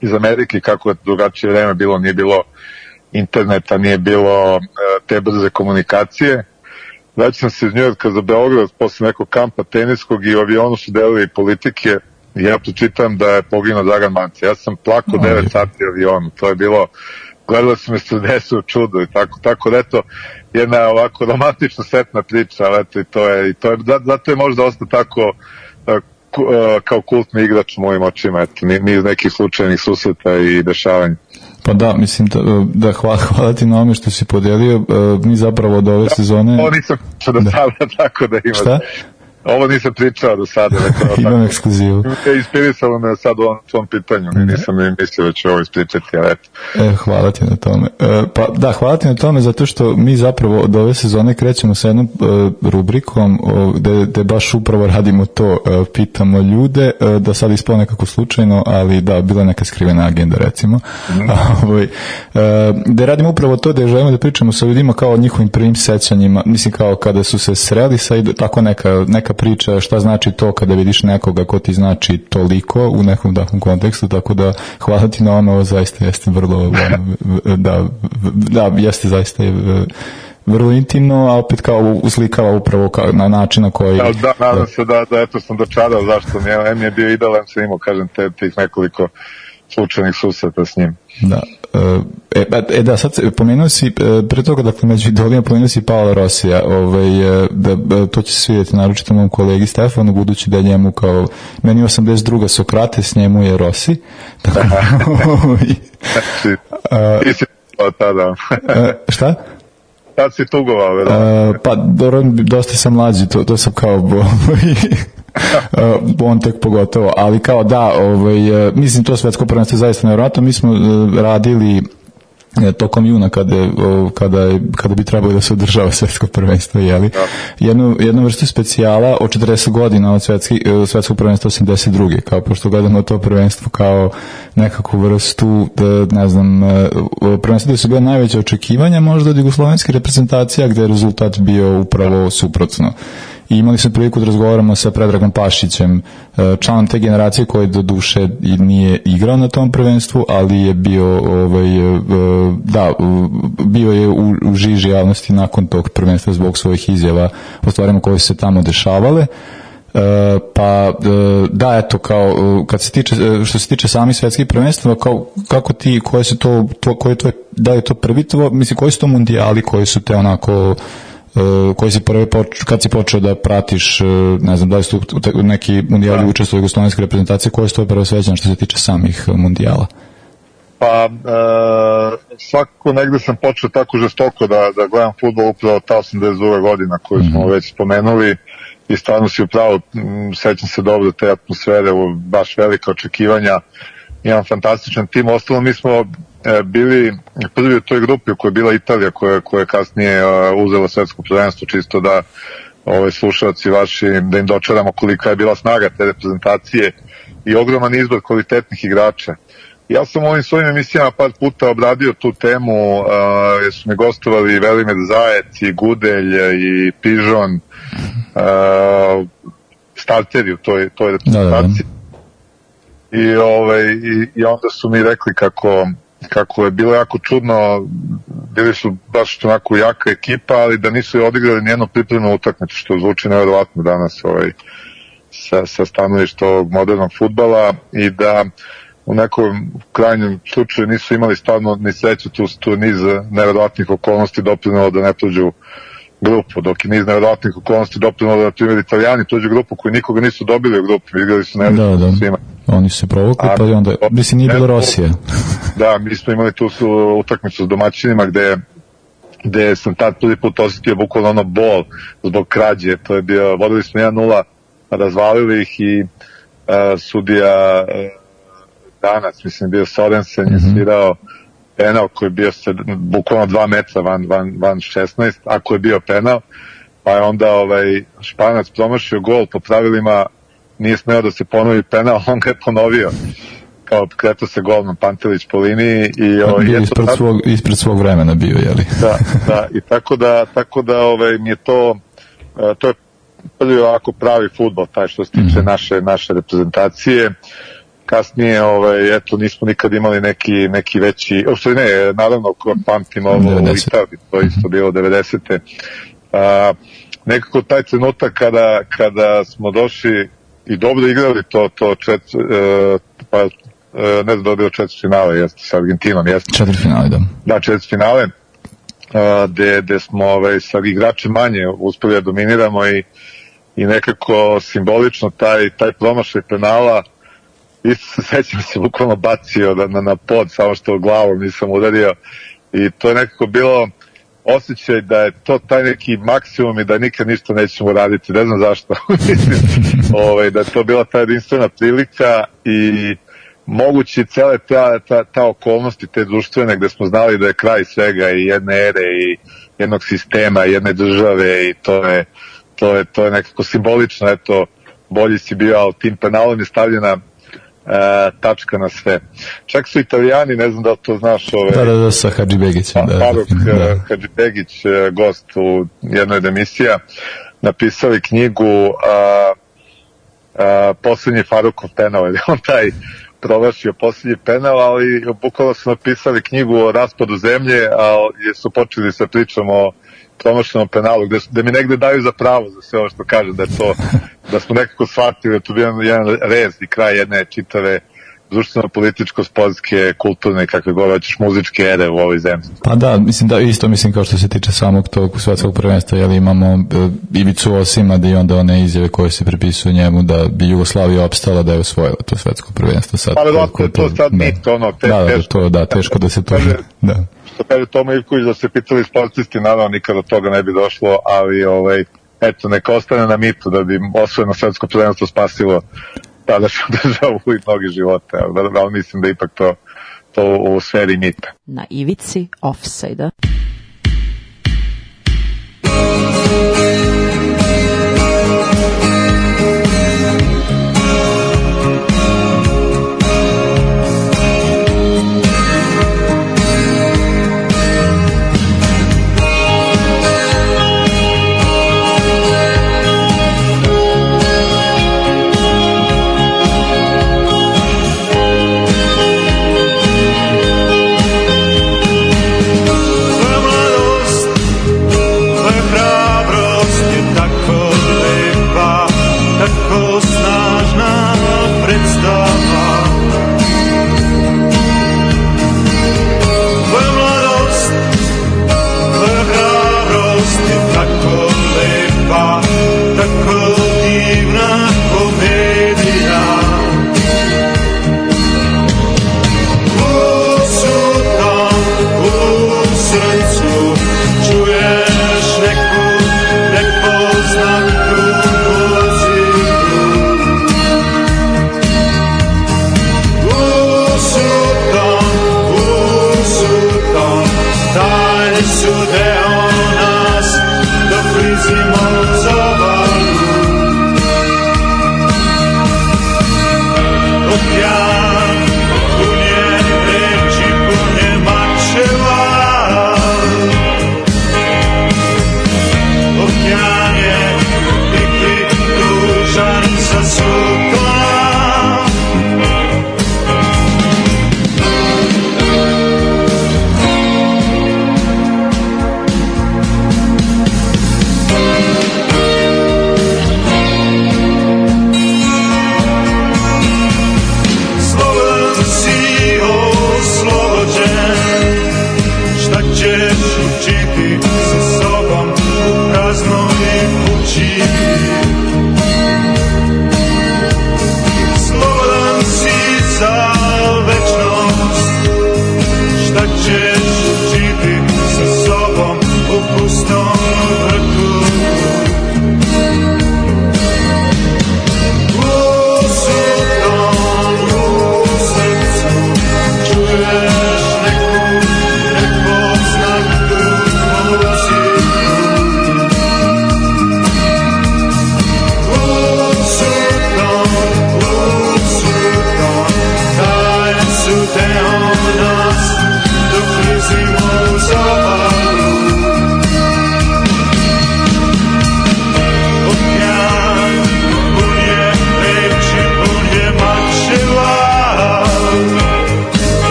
iz Amerike kako je drugačije vreme bilo nije bilo interneta nije bilo te brze komunikacije Vraćam se iz Njujorka za Beograd posle nekog kampa teniskog i u avionu su delili politike i ja pročitam da je poginuo Dragan Mance. Ja sam plakao Oj. 9 sati u avionu, to je bilo gledalo se me se desu u čudu i tako, tako da eto, jedna ovako romantično setna priča, ali eto i to je, i to je, za- zato je možda ostao tako ku- uh, kao kultni igrač u mojim očima, eto, ni- niz nekih slučajnih susreta i dešavanja. Pa da, mislim da, da hvala, hvala ti na ome što si podelio. E, Mi zapravo od ove sezone... Ovo nisam čuo do sada, tako da ima. Šta? Ovo nisam pričao do sada. Dakle, Imam ekskluzivu. Je inspirisalo me sad u ovom tvom pitanju. Nisam ni mislio da ću ovo ispričati, ali eto. E, hvala ti na tome. E, pa da, hvala ti na tome zato što mi zapravo od ove sezone krećemo sa jednom e, rubrikom o, gde, gde baš upravo radimo to, e, pitamo ljude, e, da sad ispao nekako slučajno, ali da, bila je neka skrivena agenda recimo, ovaj, e, gde radimo upravo to da želimo da pričamo sa ljudima kao o njihovim prvim sećanjima, mislim kao kada su se sreli sa tako neka, neka priča šta znači to kada vidiš nekoga ko ti znači toliko u nekom takvom kontekstu, tako da hvala ti na ono, zaista jeste vrlo, ono, da, da, jeste zaista e, vrlo intimno, a opet kao uslikava upravo kao na način na koji... Da, da, nadam se da, da eto sam dočarao zašto mi je, je bio idealan sam imao, kažem, te, tih nekoliko slučajnih susreta s njim. Da. E, e, e da, sad pomenuo si, e, pre toga, dakle, među idolima pomenuo si Paola Rosija, ovaj, e, da, da, to će se svidjeti naročito mom kolegi Stefanu, budući da je njemu kao, meni je 82. Sokrates, njemu je Rosi, tako da, ovaj, Znači, ti si tada. e, šta? Tad si tugovao? E, pa, dobro, dosta sam mlađi, to, to sam kao, ovaj, e, on tek pogotovo, ali kao da, ovaj, e, mislim to svetsko prvenstvo je zaista nevjerojatno, mi smo e, radili tokom juna kada, kada, kada bi trebalo da se održava svetsko prvenstvo, jeli? Jednu, jednu vrstu specijala od 40 godina od svetski, svetskog prvenstva 82. Kao pošto gledamo to prvenstvo kao nekakvu vrstu, da, ne znam, prvenstvo gde su bile najveće očekivanja možda od jugoslovenske reprezentacija gde je rezultat bio upravo suprotno. I imali smo priliku da razgovaramo sa Predragom Pašićem, e, članom te generacije koji do duše nije igrao na tom prvenstvu, ali je bio ovaj, e, da, u- bio je u, u žiži javnosti nakon tog prvenstva zbog svojih izjava o stvarima koje se tamo dešavale. E, pa e, da eto kao e, kad se tiče e, što se tiče samih svetskih prvenstava kao kako ti koje su to, to koje je tvoj da je to prvi tvo, mislim koji su to mundijali koji su te onako e, koji si prvi poč, kad si počeo da pratiš e, ne znam da li su neki mundijali učestvovali u jugoslovenske reprezentacije koje su to prvo svećane što se tiče samih e, mundijala Pa, e, svakako negde sam počeo tako žestoko da, da gledam futbol upravo ta 82. godina koju smo već spomenuli i stvarno si upravo, sećam se dobro te atmosfere, baš velika očekivanja, imam fantastičan tim, ostalo mi smo e, bili prvi u toj grupi u kojoj je bila Italija koja, koja je kasnije e, uzela svetsko prvenstvo čisto da ove slušalci vaši, da im dočaramo kolika je bila snaga te reprezentacije i ogroman izbor kvalitetnih igrača. Ja sam u ovim svojim emisijama par puta obradio tu temu, uh, jer su mi gostovali Velimir Zajec i Gudelj i Pižon, uh, starteri u toj, toj reprezentaciji. I, ovaj, i, I onda su mi rekli kako, kako je bilo jako čudno, bili su baš onako jaka ekipa, ali da nisu odigrali nijednu pripremnu utakmicu, što zvuči nevjerovatno danas ovaj, sa, sa stanovišta ovog modernog futbala i da u nekom krajnjem slučaju nisu imali stvarno ni sreću tu, tu niz nevjerovatnih okolnosti doprinalo da ne prođu grupu, dok je niz nevjerovatnih okolnosti doprinalo da, primjer, italijani prođu grupu koji nikoga nisu dobili u grupu, igrali su da, nevjerovatno da, svima. oni su se provukli pa onda mislim nije bilo Rosije. Da, mi smo imali tu su utakmicu s domaćinima gde gde sam tad prvi put osetio bukvalno ono bol zbog krađe, to je bio, vodili smo 1-0, razvalili ih i uh, sudija uh, danas, mislim bio Sorensen je svirao penal koji je bio se, bukvalno 2 metra van, van, van 16, ako je bio penal, pa je onda ovaj Španac promašio gol po pravilima nije smeo da se ponovi penal, on ga je ponovio kao kretao se golman Pantelić po liniji i ovaj, bio eto, ispred tad- svog, ispred svog vremena bio, jeli? da, da, i tako da, tako da ovaj, mi je to, e, to je prvi ovako pravi futbol, taj što se tiče naše, naše reprezentacije. Kasnije, ovaj, eto, nismo nikad imali neki, neki veći, stvari ne, naravno, pamtim ovo u 90. Italiji, to je isto bilo 90. A, nekako taj trenutak kada, kada smo došli i dobro igrali to, to čet, e, pa, e, ne znam da je bilo četiri finale, jeste, sa Argentinom, jeste Četiri finale, da. da, četiri finale, a, gde, gde smo ovaj, sa igračem manje uspeli da dominiramo i, i nekako simbolično taj, taj promašaj penala isto se sećam se bukvalno bacio da, na, na pod, samo što glavom nisam udario. I to je nekako bilo osjećaj da je to taj neki maksimum i da nikad ništa nećemo raditi, ne znam zašto. Mislim, ovaj, da je to bila ta jedinstvena prilika i mogući cele ta, ta, ta okolnosti, te društvene, gde smo znali da je kraj svega i jedne ere i jednog sistema, jedne države i to je, to je, to je nekako simbolično, eto, bolji si bio, ali tim penalom je stavljena e, tačka na sve. Čak su italijani, ne znam da li to znaš, ove, Da, da, da, sa Hadži Begićem. Da, Faruk da. da. Hadžibegić, e, gost u jednoj od emisija, napisali knjigu a, a, Poslednji Farukov penal, ili on taj provašio poslednji penal, ali bukvalno su napisali knjigu o raspadu zemlje, a jer su počeli sa pričom o promašenom penalu, gde, gde mi negde daju za pravo za sve ovo što kažem, da to, da smo nekako shvatili da to bio jedan rez i kraj jedne čitave društveno, političko, sportske, kulturne, kakve god hoćeš, muzičke ere u ovoj zemlji. Pa da, mislim da isto mislim kao što se tiče samog tog svetskog prvenstva, jel imamo e, Ivicu Osima da i onda one izjave koje se pripisuju njemu da bi Jugoslavija opstala da je osvojila to svetsko prvenstvo sad. Pa verovatno koliko je to sad da. mit, ono, te- da, da, da, teško. to, da, teško da se to... Da. Što kaže Toma Ivković da se pitali sportisti, naravno nikada toga ne bi došlo, ali ovaj, eto, neka ostane na mitu da bi osvojeno svetsko prvenstvo spasilo tadašnju državu i mnogi živote, ali, ali mislim da ipak to, to u sferi mita. Na ivici offside-a.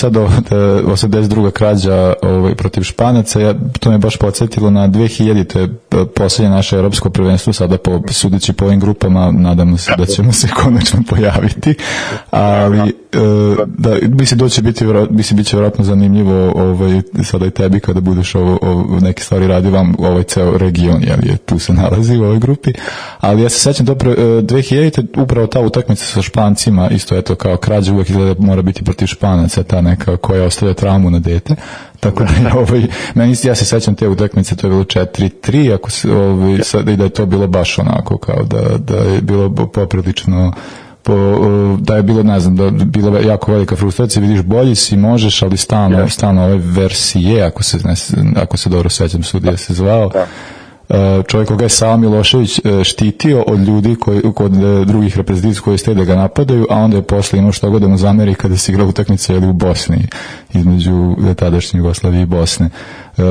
Sad ovo, da, 82. krađa ovaj, protiv Španaca, ja, to me baš podsjetilo na 2000. Je e, poslednje naše evropsko prvenstvo, sada po, sudeći po ovim grupama, nadamo se da ćemo se konačno pojaviti, ali e, da, mislim, to će biti, mislim, bit će vjerojatno zanimljivo ovaj, sada i tebi kada budeš ovo, ovo, neke stvari radio vam, ovaj ceo region, jel je tu se nalazi u ovoj grupi, ali ja se sećam dobro, e, 2000. upravo ta utakmica sa Špancima, isto eto kao krađa uvek izgleda da mora biti protiv Španaca, ta neka koja ostavlja traumu na dete, tako da je ovaj, meni, ja se sećam te utakmice, to je bilo 4-3, ako se, ovaj, sad, i da je to bilo baš onako, kao da, da je bilo poprilično po, da je bilo, ne znam, da je bila jako velika frustracija, vidiš bolji si, možeš, ali stalno, stalno ove versije, ako se, ne, ako se dobro sećam, sudija se zvao, E, čovjek koga je Sava Milošević e, štitio od ljudi koji, kod e, drugih reprezentacija koji ste da ga napadaju, a onda je posle imao što god da mu zameri kada se igra utakmica ili u Bosni, između tadašnje Jugoslavije i Bosne.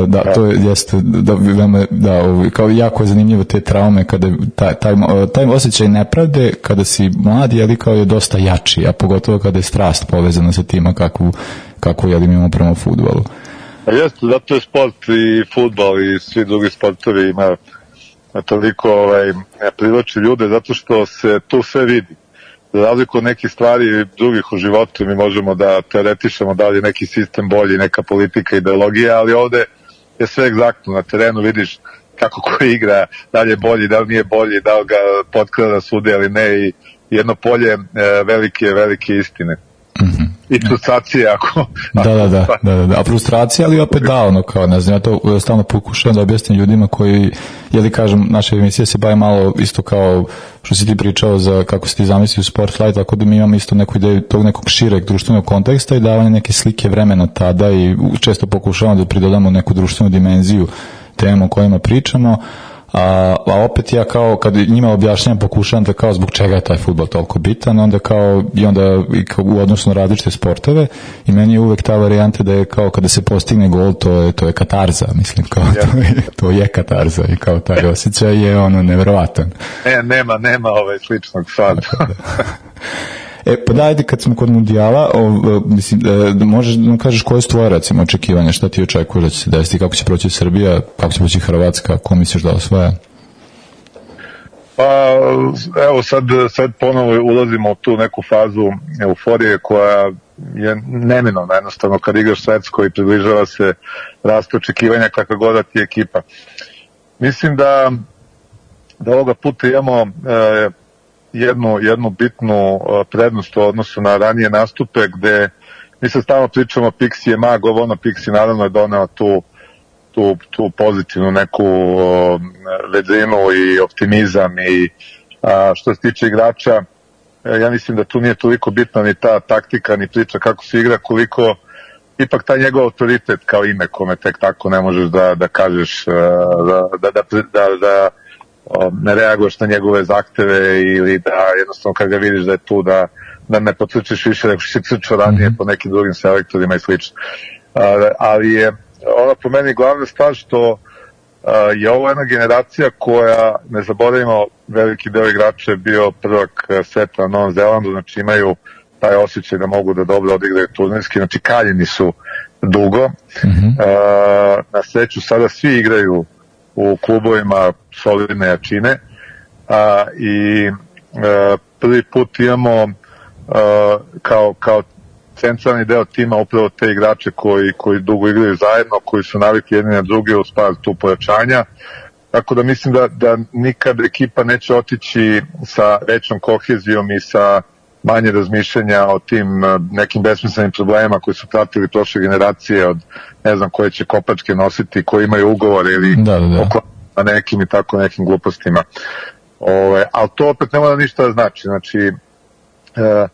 Da, to je, jeste, da, da, ovaj, kao jako je zanimljivo te traume kada taj, taj, taj osjećaj nepravde kada si mlad, jeli kao je dosta jači, a pogotovo kada je strast povezana sa tima kakvu, kakvu jeli imamo prema futbolu. A jeste, zato je sport i futbal i svi drugi sportovi ima toliko ovaj, privlači ljude zato što se tu sve vidi. Za razliku od nekih stvari drugih u životu mi možemo da teoretišemo da li je neki sistem bolji, neka politika, ideologija, ali ovde je sve egzaktno. Na terenu vidiš kako ko igra, da li je bolji, da li nije bolji, da li ga potkrada sude ili ne i jedno polje e, velike, velike istine. I frustracije ako... Da, da, da, da, da, da. A frustracija, ali opet da, ono kao, ne znam, ja to e, stalno pokušavam da objasnim ljudima koji, jeli kažem, naša emisija se bavi malo isto kao što si ti pričao za kako si ti zamislio Sportlight, tako da mi imamo isto neku ideju tog nekog šireg društvenog konteksta i davanje neke slike vremena tada i često pokušavamo da pridodamo neku društvenu dimenziju tema o kojima pričamo, a, a opet ja kao kad njima objašnjam pokušavam da kao zbog čega je taj futbol toliko bitan onda kao i onda i kao u odnosu na različite sportove i meni je uvek ta varijanta da je kao kada se postigne gol to je, to je katarza mislim kao to, je, to je katarza i kao taj osjećaj je ono neverovatan. Ne, nema, nema ovaj sličnog sad. E, pa da, ajde, kad smo kod mundijala, o, mislim, e, da možeš da nam kažeš koje su tvoje, recimo, očekivanja, šta ti očekuješ da će se desiti, kako će proći Srbija, kako će proći Hrvatska, ko misliš da osvaja? Pa evo sad, sad ponovo ulazimo u tu neku fazu euforije koja je neminovna. Jednostavno kad igraš svetsko i približava se rast očekivanja kakva god da ti ekipa. Mislim da da ovoga puta imamo e, jednu, jednu bitnu prednost u odnosu na ranije nastupe gde mi se stalno pričamo Pixi je mag, ovo ono Pixi naravno je doneo tu tu, tu pozitivnu neku o, vedrinu i optimizam i a, što se tiče igrača e, ja mislim da tu nije toliko bitna ni ta taktika ni priča kako se igra koliko ipak taj njegov autoritet kao ime kome tek tako ne možeš da, da kažeš e, da, da, da, da, da o, ne reaguješ na njegove zahteve ili da jednostavno kad ga vidiš da je tu da, da ne potrčiš više nego što si crčao ranije po nekim drugim selektorima i slično. A, ali je ona po meni glavna stvar što a, je ovo jedna generacija koja, ne zaboravimo, veliki deo igrača je bio prvak e, sveta na Novom Zelandu, znači imaju taj osjećaj da mogu da dobro odigraju turnirski, znači kaljeni su dugo. A, na sreću sada svi igraju u klubovima solidne jačine a, i a, prvi put imamo a, kao, kao centralni deo tima upravo te igrače koji, koji dugo igraju zajedno, koji su navikli jedni na druge uz par tu pojačanja. Tako da mislim da, da nikad ekipa neće otići sa većom kohezijom i sa manje razmišljanja o tim uh, nekim besmislenim problemima koji su pratili prošle generacije od ne znam koje će kopačke nositi, koji imaju ugovor ili Da, da, da. oko na nekim i tako nekim glupostima. Ove, ali to opet ne mora ništa da znači. Znači, e,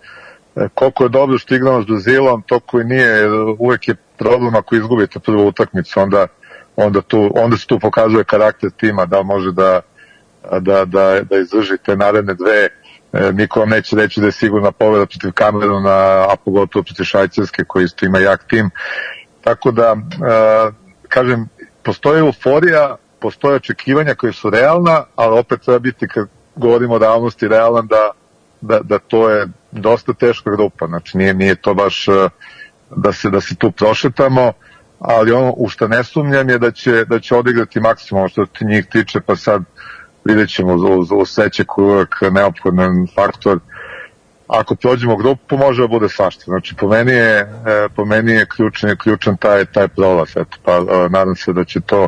koliko je dobro što igramo s Brazilom, toliko i nije, uvek je problem ako izgubite prvu utakmicu, onda, onda, tu, onda se tu pokazuje karakter tima, da može da, da, da, da izdrži te naredne dve, e, niko vam neće reći da je sigurna pobeda protiv Kameruna, a pogotovo protiv Švajcarske koji isto ima jak tim. Tako da, e, kažem, postoji euforija, postoje očekivanja koje su realna, ali opet treba biti, kad govorimo o realnosti, realan da, da, da to je dosta teška grupa, znači nije, nije to baš e, da se, da se tu prošetamo, ali ono u što ne sumnjam je da će, da će odigrati maksimum što ti njih tiče, pa sad vidjet ćemo uz, uz koji je uvek neophodan faktor. Ako prođemo grupu, može da bude svašta. Znači, po meni je, e, po meni je ključan, ključan taj, taj prolaz. Eto, pa e, nadam se da će to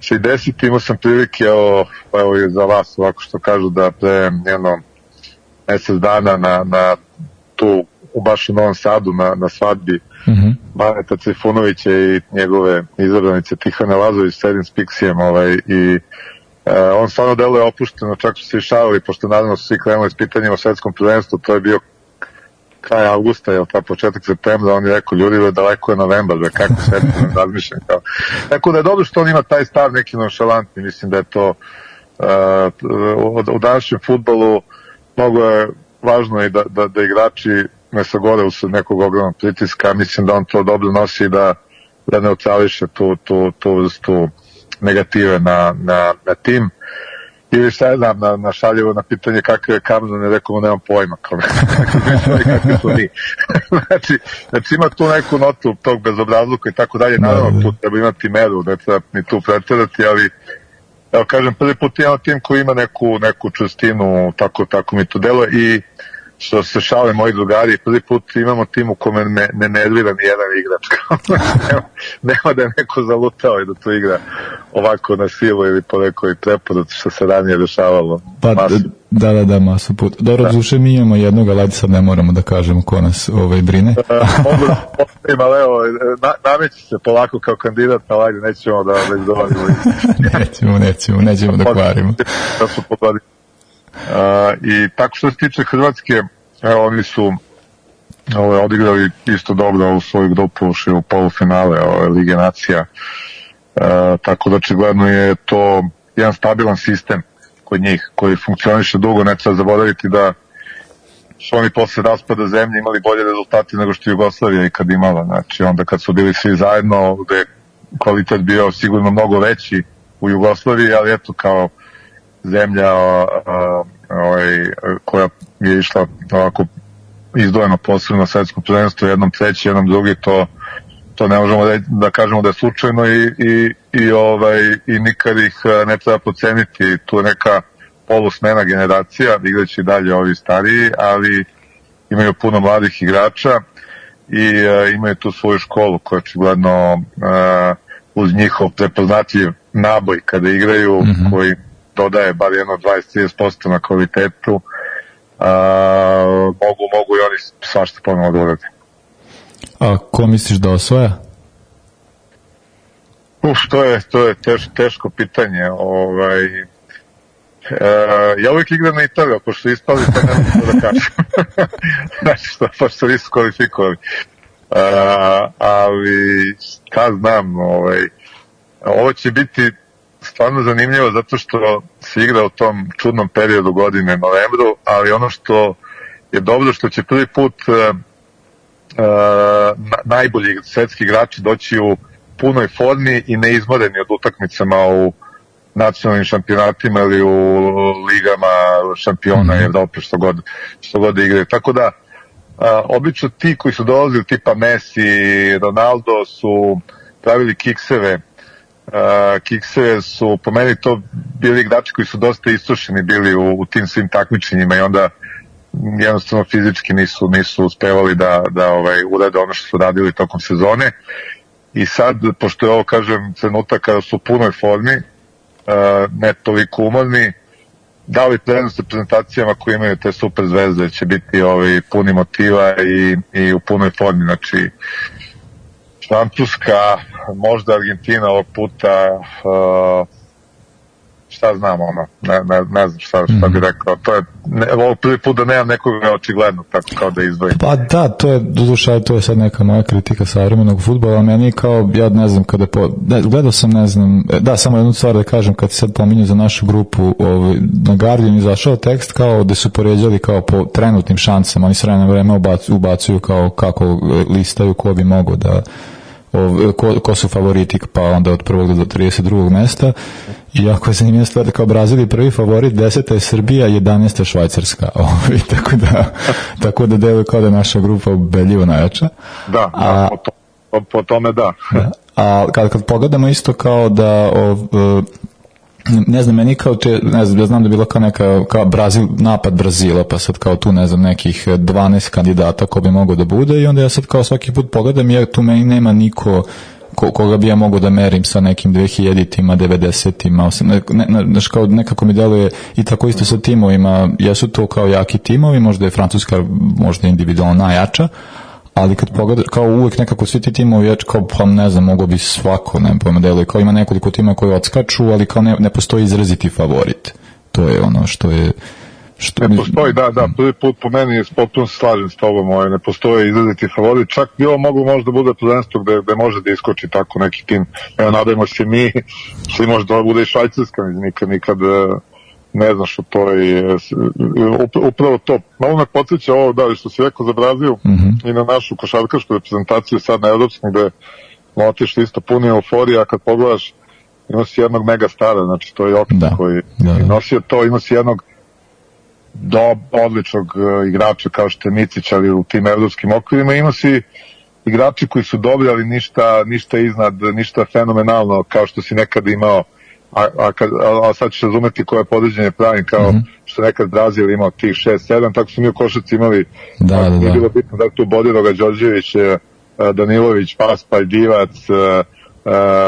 se i desiti. Imao sam prilike, evo, pa evo i za vas, ovako što kažu da pre jedno mesec dana na, na tu u baš u Novom Sadu na, na svadbi Mhm. Baneta Trifunovića i njegove izabranice Tihane Lazović s Edim Spiksijem ovaj, i e, on stvarno deluje opušteno, čak su se i šalili, pošto naravno su svi krenuli s pitanjima o svetskom prvenstvu, to je bio kraj avgusta, je ta početak septembra, on je rekao, ljudi, be, daleko je novembar, be, kako se razmišljam. Kao. Tako da je dobro što on ima taj stav neki nonšalantni, mislim da je to uh, u, današnjem futbolu mnogo je važno i da, da, da igrači ne sagore usled nekog ogromnog pritiska, mislim da on to dobro nosi i da, da neutrališe tu, tu, tu vrstu negative na, na, na tim. Ili šta znam, na, na šaljevo na pitanje kakav je Kamzan, je rekao, nemam pojma, kao kakvi su mi. znači, znači ima tu neku notu tog bezobrazluka i tako dalje, naravno tu treba imati meru, ne treba ni tu pretjerati, ali evo kažem, prvi put imamo tim koji ima neku, neku čustinu, tako, tako mi to deluje i što se šale moji drugari, prvi put imamo tim u kome ne, ne nervira ni jedan igrač. nema, nema da je neko zalutao i da to igra ovako na silu ili po nekoj preporuci što se ranije dešavalo. Pa, Masu. da, da, da, masu put. Dobro, da. duše mi imamo jednog, ali sad ne moramo da kažemo ko nas ovaj, brine. Mogu da ali evo, na, nameći se polako kao kandidat, ali ajde, nećemo da već dolazimo. nećemo, nećemo, nećemo da kvarimo. Da su pogodili. I tako što se tiče Hrvatske, evo, oni su ove, odigrali isto dobro u svoju grupu, u polufinale ove, Lige nacija. Uh, tako da očigledno je to jedan stabilan sistem kod njih koji funkcioniše dugo, ne treba zaboraviti da su oni posle raspada zemlje imali bolje rezultate nego što je Jugoslavija ikad imala. Znači onda kad su bili svi zajedno, gde je kvalitet bio sigurno mnogo veći u Jugoslaviji, ali eto kao zemlja ovaj, koja je išla ovako izdvojeno posebno na svetskom prvenstvu, jednom treći, jednom drugi, to to ne možemo da, da kažemo da je slučajno i, i, i, ovaj, i nikad ih ne treba poceniti. Tu je neka polusmena generacija, igraći dalje ovi stariji, ali imaju puno mladih igrača i a, imaju tu svoju školu koja očigledno a, uz njihov prepoznatljiv naboj kada igraju, mm -hmm. koji dodaje bar jedno 20-30% na kvalitetu, a, mogu, mogu i oni svašta ponovno da urade. A ko misliš da osvaja? Uf, to je, to je teš, teško pitanje. Ovaj, e, ja uvijek igram na Italiju, pošto ispali, pa ne mogu da kažem. znači što, pošto nisu kvalifikovali. E, ali, šta znam, ovaj, ovo će biti stvarno zanimljivo zato što se igra u tom čudnom periodu godine, novembru, ali ono što je dobro što će prvi put uh, uh, najbolji svetski igrači doći u punoj formi i neizmoreni od utakmicama u nacionalnim šampionatima ili u ligama šampiona mm. Evrope što god, što god igraju. Tako da uh, obično ti koji su dolazili tipa Messi, Ronaldo su pravili kikseve uh, kikse su po meni to bili igrači koji su dosta istošeni bili u, u tim svim takmičenjima i onda jednostavno fizički nisu nisu uspevali da, da ovaj, urade ono što su radili tokom sezone. I sad, pošto je ovo, kažem, trenutak kada su u punoj formi, ne toliko umorni, da li prednost reprezentacijama koji imaju te super zvezde će biti ovi puni motiva i, i u punoj formi, znači Francuska, možda Argentina ovog puta, uh, šta znam ono, ne, ne, ne znam šta, šta bi rekao, to je, ne, ovo prvi put da nemam nekoga očigledno, tako kao da izdvojim. Pa da, to je, doduše, to je sad neka moja kritika savremenog futbola, meni kao, ja ne znam, kada po, da, gledao sam, ne znam, e, da, samo jednu stvar da kažem, kad se sad pominju za našu grupu, ovaj, na Guardian izašao tekst kao da su poređali kao po trenutnim šansama, oni s vremena na vreme ubacuju, kao kako listaju ko bi mogo da ko, ko su favoriti pa onda od prvog do 32. mesta i jako je zanimljiva stvar da kao Brazil je prvi favorit, deseta je Srbija, 11. Švajcarska ovaj, tako da tako da deluje kao da je naša grupa ubedljivo najjača Da, A- da po, to, po, po tome da. a kad, kad pogledamo isto kao da ov, e, ne znam, meni kao te, ne znam, ja znam da je bilo kao neka, kao Brazil, napad Brazila, pa sad kao tu, ne znam, nekih 12 kandidata ko bi mogao da bude i onda ja sad kao svaki put pogledam, jer tu meni nema niko ko, koga bi ja mogao da merim sa nekim 2000-tima, 90-tima, osam- ne, ne, ne, kao nekako mi deluje i tako isto sa timovima, jesu to kao jaki timovi, možda je Francuska možda individualno najjača, ali kad pogledaš, kao uvek nekako svi ti timovi, ja kao, pa ne znam, mogo bi svako, ne pojma deluje, kao ima nekoliko tima koji odskaču, ali kao ne, ne postoji izraziti favorit. To je ono što je... Što Ne postoji, da, da, prvi put po meni potpuno se slažem s tobom, ovaj, ne postoje izraziti favorit, čak bi ovo mogu možda bude prvenstvo gde, gde može da iskoči tako neki tim. Evo, nadajmo se mi, svi može da bude i švajcarska, nikad, nikad e, ne znaš o toj, e, s- up- upravo to. Malo me podsjeća ovo, da, što si rekao za Brazil i na našu košarkašku reprezentaciju sad na evropskom gde smo otišli isto puni euforija, kad pogledaš ima si jednog mega stara, znači to je Jokić Da, koji da, da. je nosio to, ima si jednog do odličnog e, igrača kao što je Micić, ali u tim evropskim okvirima ima si igrači koji su dobri, ali ništa, ništa iznad, ništa fenomenalno kao što si nekad imao a, a, kad, a, a sad ćeš razumeti koje podređenje pravim kao Mhm. što je nekad Brazil imao tih 6-7, tako su mi u košarci imali Da, da, nije da. bilo bitno da tu Bodiroga, Đorđević, e, Danilović, Paspalj, Divac, e, e,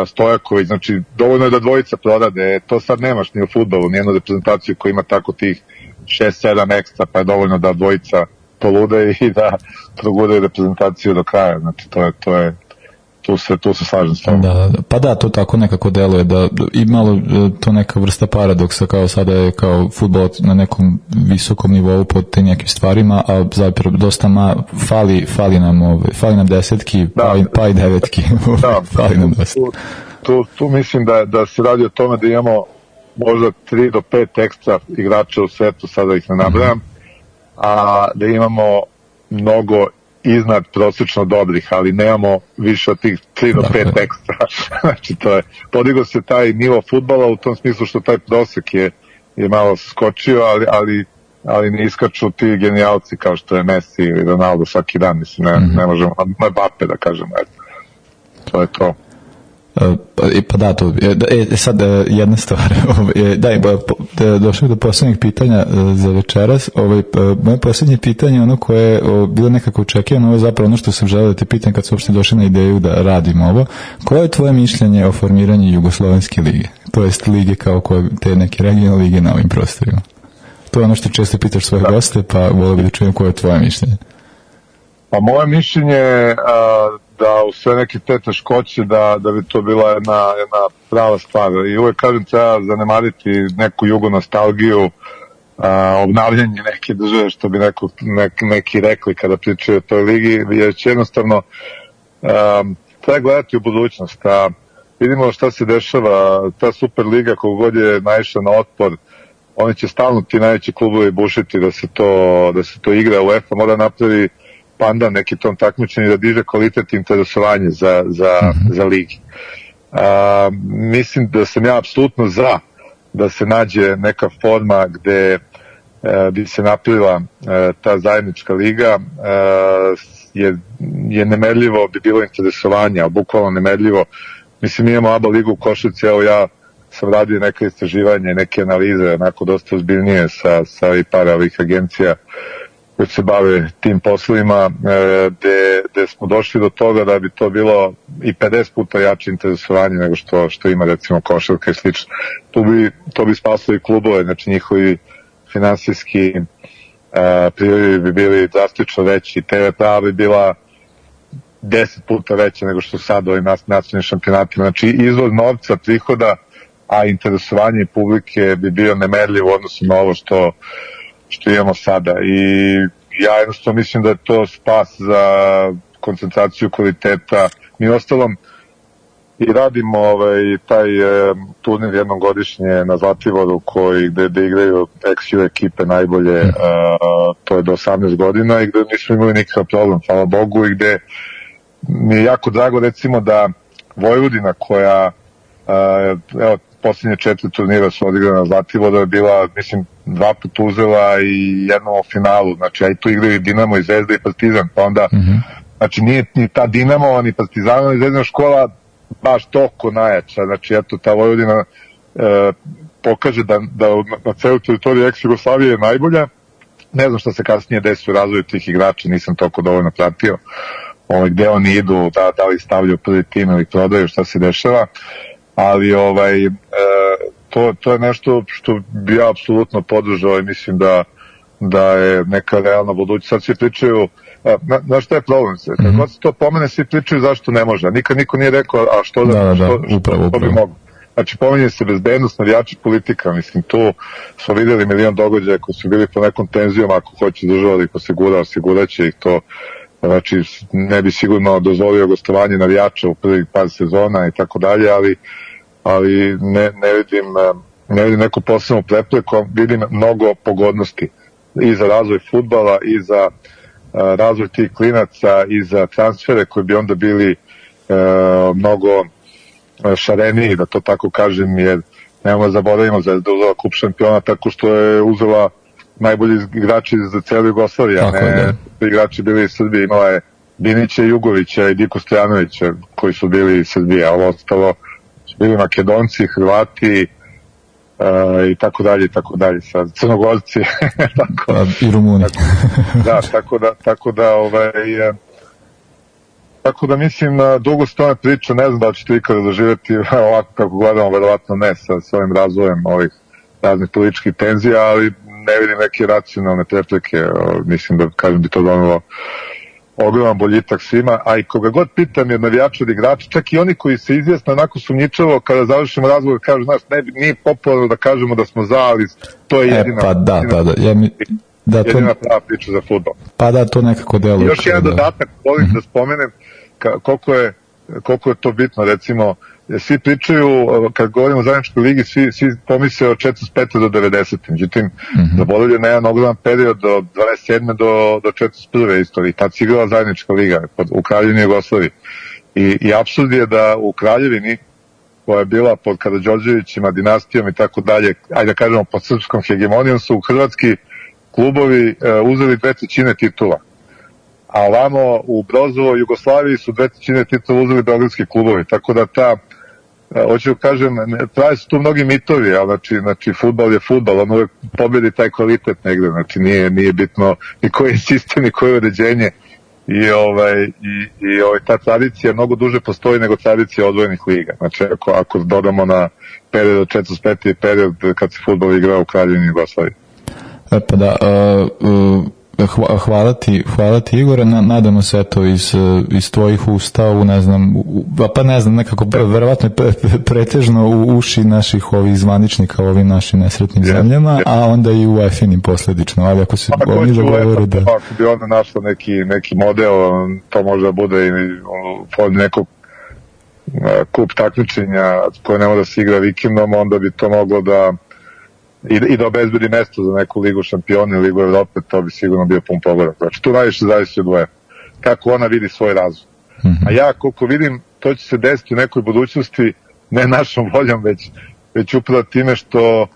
Stojaković, znači dovoljno je da dvojica prorade, to sad nemaš ni u futbolu, nijednu reprezentaciju koja ima tako tih 6-7 ekstra, pa je dovoljno da dvojica polude i da progudaju reprezentaciju do kraja, znači to je, to je tu se, tu se slažem s tobom. Da, da, da. pa da, to tako nekako deluje da i malo e, to neka vrsta paradoksa kao sada je kao futbol na nekom visokom nivou pod tim nekim stvarima, a zapravo dosta ma, fali, fali nam ove, fali nam desetki, pa, i, pa i devetki, Da, fali nam dosta. tu, tu, tu mislim da, da se radi o tome da imamo možda 3 do 5 ekstra igrača u svetu, sada ih ne nabrajam, a da imamo mnogo iznad prosečno dobrih, ali nemamo više od tih 3 do 5 Dakle. ekstra. znači to je, podigo se taj nivo futbala u tom smislu što taj prosek je, je malo skočio, ali, ali ali ne iskaču ti genijalci kao što je Messi ili Ronaldo svaki dan, mislim, ne, ne možemo, Mbappe da kažemo, eto. To je to. E, Pa, pa da, to, e, da, e, sad e, jedna stvar, ovaj, e, po, da, došli do posljednjeg pitanja za večeras, ovaj, moje posljednje pitanje, je ono koje je bilo nekako očekivano, ovo je zapravo ono što sam želeo da te pitam kad su uopšte došli na ideju da radim ovo, koje je tvoje mišljenje o formiranju Jugoslovenske lige? To jest lige kao koje, te neke regionalne lige na ovim prostorima. To je ono što često pitaš svoje goste, pa volio bih da čujem koje je tvoje mišljenje. Pa moje mišljenje je a, da u sve neke te teškoće da, da bi to bila jedna, jedna prava stvar. I uvek kažem treba zanemariti neku jugo nostalgiju, a, obnavljanje neke države, što bi neko, nek, neki rekli kada pričaju o toj ligi, jer će jednostavno a, treba gledati u budućnost. A, vidimo šta se dešava, ta super liga kogod je naišla na otpor, oni će stalno ti najveći klubovi bušiti da se to, da se to igra UEFA mora napravi pandan neki tom takmičenju da diže kvalitet interesovanje za, za, za ligi. A, mislim da sam ja apsolutno za da se nađe neka forma gde e, bi se napravila e, ta zajednička liga e, jer je nemerljivo bi bilo interesovanja, bukvalno nemerljivo. Mislim, mi imamo ABA ligu u Košici, evo ja sam radio neke istraživanje, neke analize, onako dosta ozbiljnije sa, sa i par ovih agencija koji se bave tim poslovima, e, gde, gde smo došli do toga da bi to bilo i 50 puta jače interesovanje nego što, što ima recimo košarka i slično. To bi, to bi spaslo i klubove, znači njihovi finansijski e, prilivi bi bili drastično veći, TV prava bi bila 10 puta veća nego što sad ovim nacionalnim šampionatima. Znači izvod novca, prihoda, a interesovanje publike bi bio nemerljiv u odnosu na ovo što, što imamo sada. I ja jednostavno mislim da je to spas za koncentraciju kvaliteta. Mi ostalom i radimo ovaj, taj e, turnir jednom godišnje na Zlativoru koji gde, gde igraju ex ekipe najbolje, e, to je do 18 godina i gde nismo imali nikakav problem, hvala Bogu, i gde mi je jako drago recimo da Vojvodina koja e, evo, posljednje četiri turnira su odigrana na Zlativoru je bila, mislim, dva puta uzela i jednom u finalu, znači, a i tu igraju i Dinamo i Zvezda i Partizan, pa onda, znači, nije ni ta Dinamo, ni Partizanova, ni Zvezdana škola baš toko najjača, znači, eto, ta Vojvodina e, pokaže da, da na, na celu teritoriju ex-Jugoslavije je najbolja, ne znam šta se kasnije desi u razvoju tih igrača, nisam toliko dovoljno pratio, ovaj, gde oni idu, da, da li stavljaju prvi tim ili prodaju, šta se dešava, ali ovaj, e, to, to je nešto što bi ja apsolutno podržao i mislim da, da je neka realna budućnost. Sad svi pričaju, a, na, znaš šta je problem? Se? Kad god se to pomene, svi pričaju zašto ne može. Nikad niko nije rekao, a što da, Da, da, da, što, što, upravo, što bi upravo. moglo. Znači, pominje se bezbednost, navijači politika, mislim, tu smo videli milion događaja koji su bili po nekom tenzijom, ako hoće država da ih osigura, osiguraće ih to, znači, ne bi sigurno dozvolio gostovanje navijača u prvih par sezona i tako dalje, ali, ali ne, ne vidim, eh, ne vidim neku posebnu prepreku, vidim mnogo pogodnosti i za razvoj futbala i za eh, razvoj tih klinaca i za transfere koji bi onda bili eh, mnogo e, šareniji, da to tako kažem, jer nemamo da zaboravimo da je uzela kup šampiona tako što je uzela najbolji igrači za cijelu Jugoslaviju, a ne da. igrači bili iz Srbije, imala je Binića, Jugovića i Diko Stojanovića koji su bili iz Srbije, a ovo ostalo su bili Makedonci, Hrvati e, i tako dalje i tako dalje, sad Crnogorci, tako, Pa, I Rumuni. da, tako da, tako da, ovaj, e, tako da mislim, dugo se tome priča, ne znam da ćete ikada doživjeti ovako kako gledamo, verovatno ne sa, sa ovim razvojem ovih raznih političkih tenzija, ali ne vidim neke racionalne prepreke, mislim da, kažem, bi to donalo ogroman boljitak svima, a i koga god pitam je navijač od igrača, čak i oni koji se izjasne onako sumnjičavo, kada završimo razgovor, kažu, znaš, ne, nije popularno da kažemo da smo za, ali to je E, jedina, pa da, jedina, da, da. Ja mi, da, to, jedina prava priča za futbol. pa da, to nekako deluje. Još jedan da- dodatak, volim da spomenem ka, koliko, je, koliko je to bitno, recimo, jer svi pričaju, kad govorimo o zajedničkoj ligi, svi, svi pomisle od 45. do 90. Međutim, zaboravljaju na jedan ogroman period od 27. do, do 41. istoriji. Tad se igrala zajednička liga pod, u Kraljevini Jugoslaviji. I, I apsurd je da u Kraljevini, koja je bila pod Karadžorđevićima, dinastijom i tako dalje, ajde da kažemo pod srpskom hegemonijom, su hrvatski klubovi uh, uzeli dve trećine titula a ovamo u Brozovo Jugoslaviji su dve trećine titula uzeli beogradski klubovi, tako da ta e, hoću da kažem, ne- su tu mnogi mitovi, ali znači, znači futbal je futbal, on uvek pobedi taj kvalitet negde, znači nije, nije bitno ni koji sistem, ni koje je uređenje i ovaj i, i ovaj ta tradicija mnogo duže postoji nego tradicija odvojenih liga. Znači ako ako dodamo na period od 45. period kad se fudbal igrao u Kraljevini Jugoslaviji. E, pa da, uh, uh, hva- hvala ti, hvala ti Igore, Na, nadamo se eto iz, iz tvojih usta u ne znam, u, pa ne znam, nekako verovatno je pre, pre- pretežno u uši naših ovih zvaničnika u ovim našim nesretnim zemljama, a onda i u EFINI posledično, ali ako se Ako oni dogovore da... pa Ako bi onda našla neki, neki model, to može da bude i formi nekog e, kup takmičenja koje ne mora da se igra vikendom, onda bi to moglo da i, i da obezbedi mesto za neku ligu šampiona i ligu Evrope, to bi sigurno bio pun pogodak. Znači, tu najviše zavisi od UEFA. Kako ona vidi svoj razvoj. A ja, koliko vidim, to će se desiti u nekoj budućnosti, ne našom voljom, već, već upravo time što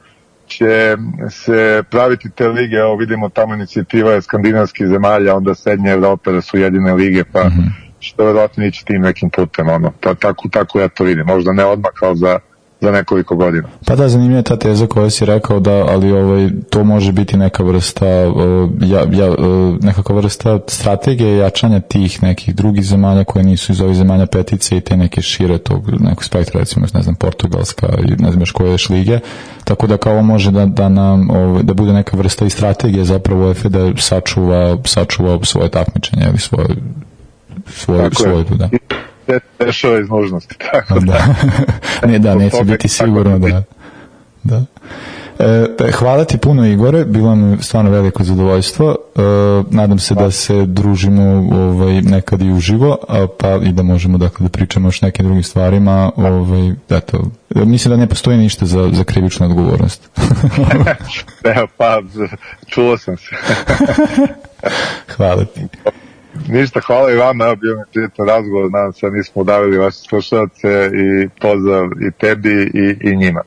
će se praviti te lige, evo vidimo tamo inicijativa je skandinavskih zemalja, onda srednje Evrope da su jedine lige, pa što verovatno ići tim nekim putem, ono, ta, tako, tako ja to vidim, možda ne odmah kao za za nekoliko godina. Pa da, zanimljiva je ta teza koja si rekao da, ali ovaj, to može biti neka vrsta, uh, ja, ja, uh, nekakva vrsta strategije jačanja tih nekih drugih zemalja koje nisu iz ovih zemalja petice i te neke šire tog nekog spektra, recimo, ne znam, Portugalska i ne znam još koje još lige, tako da kao može da, da nam, ovaj, da bude neka vrsta i strategije zapravo UEFA da sačuva, sačuva svoje takmičenje ili svoje svoju, Tako je. svoju, da. Se dešava iz nužnosti, tako da. da. ne, da, neće biti sigurno da. Da. E, pa, hvala ti puno Igore, bilo mi stvarno veliko zadovoljstvo. E, nadam se da se družimo ovaj, nekad i uživo, a, pa i da možemo dakle, da pričamo još nekim drugim stvarima. Ovaj, eto, mislim da ne postoji ništa za, za krivičnu odgovornost. Evo, pa, čuo sam se. hvala ti. Ništa, hvala i vama, evo bio mi prijatan razgovor, nadam se da nismo udavili vaše slušalce i pozdrav i tebi i, i njima.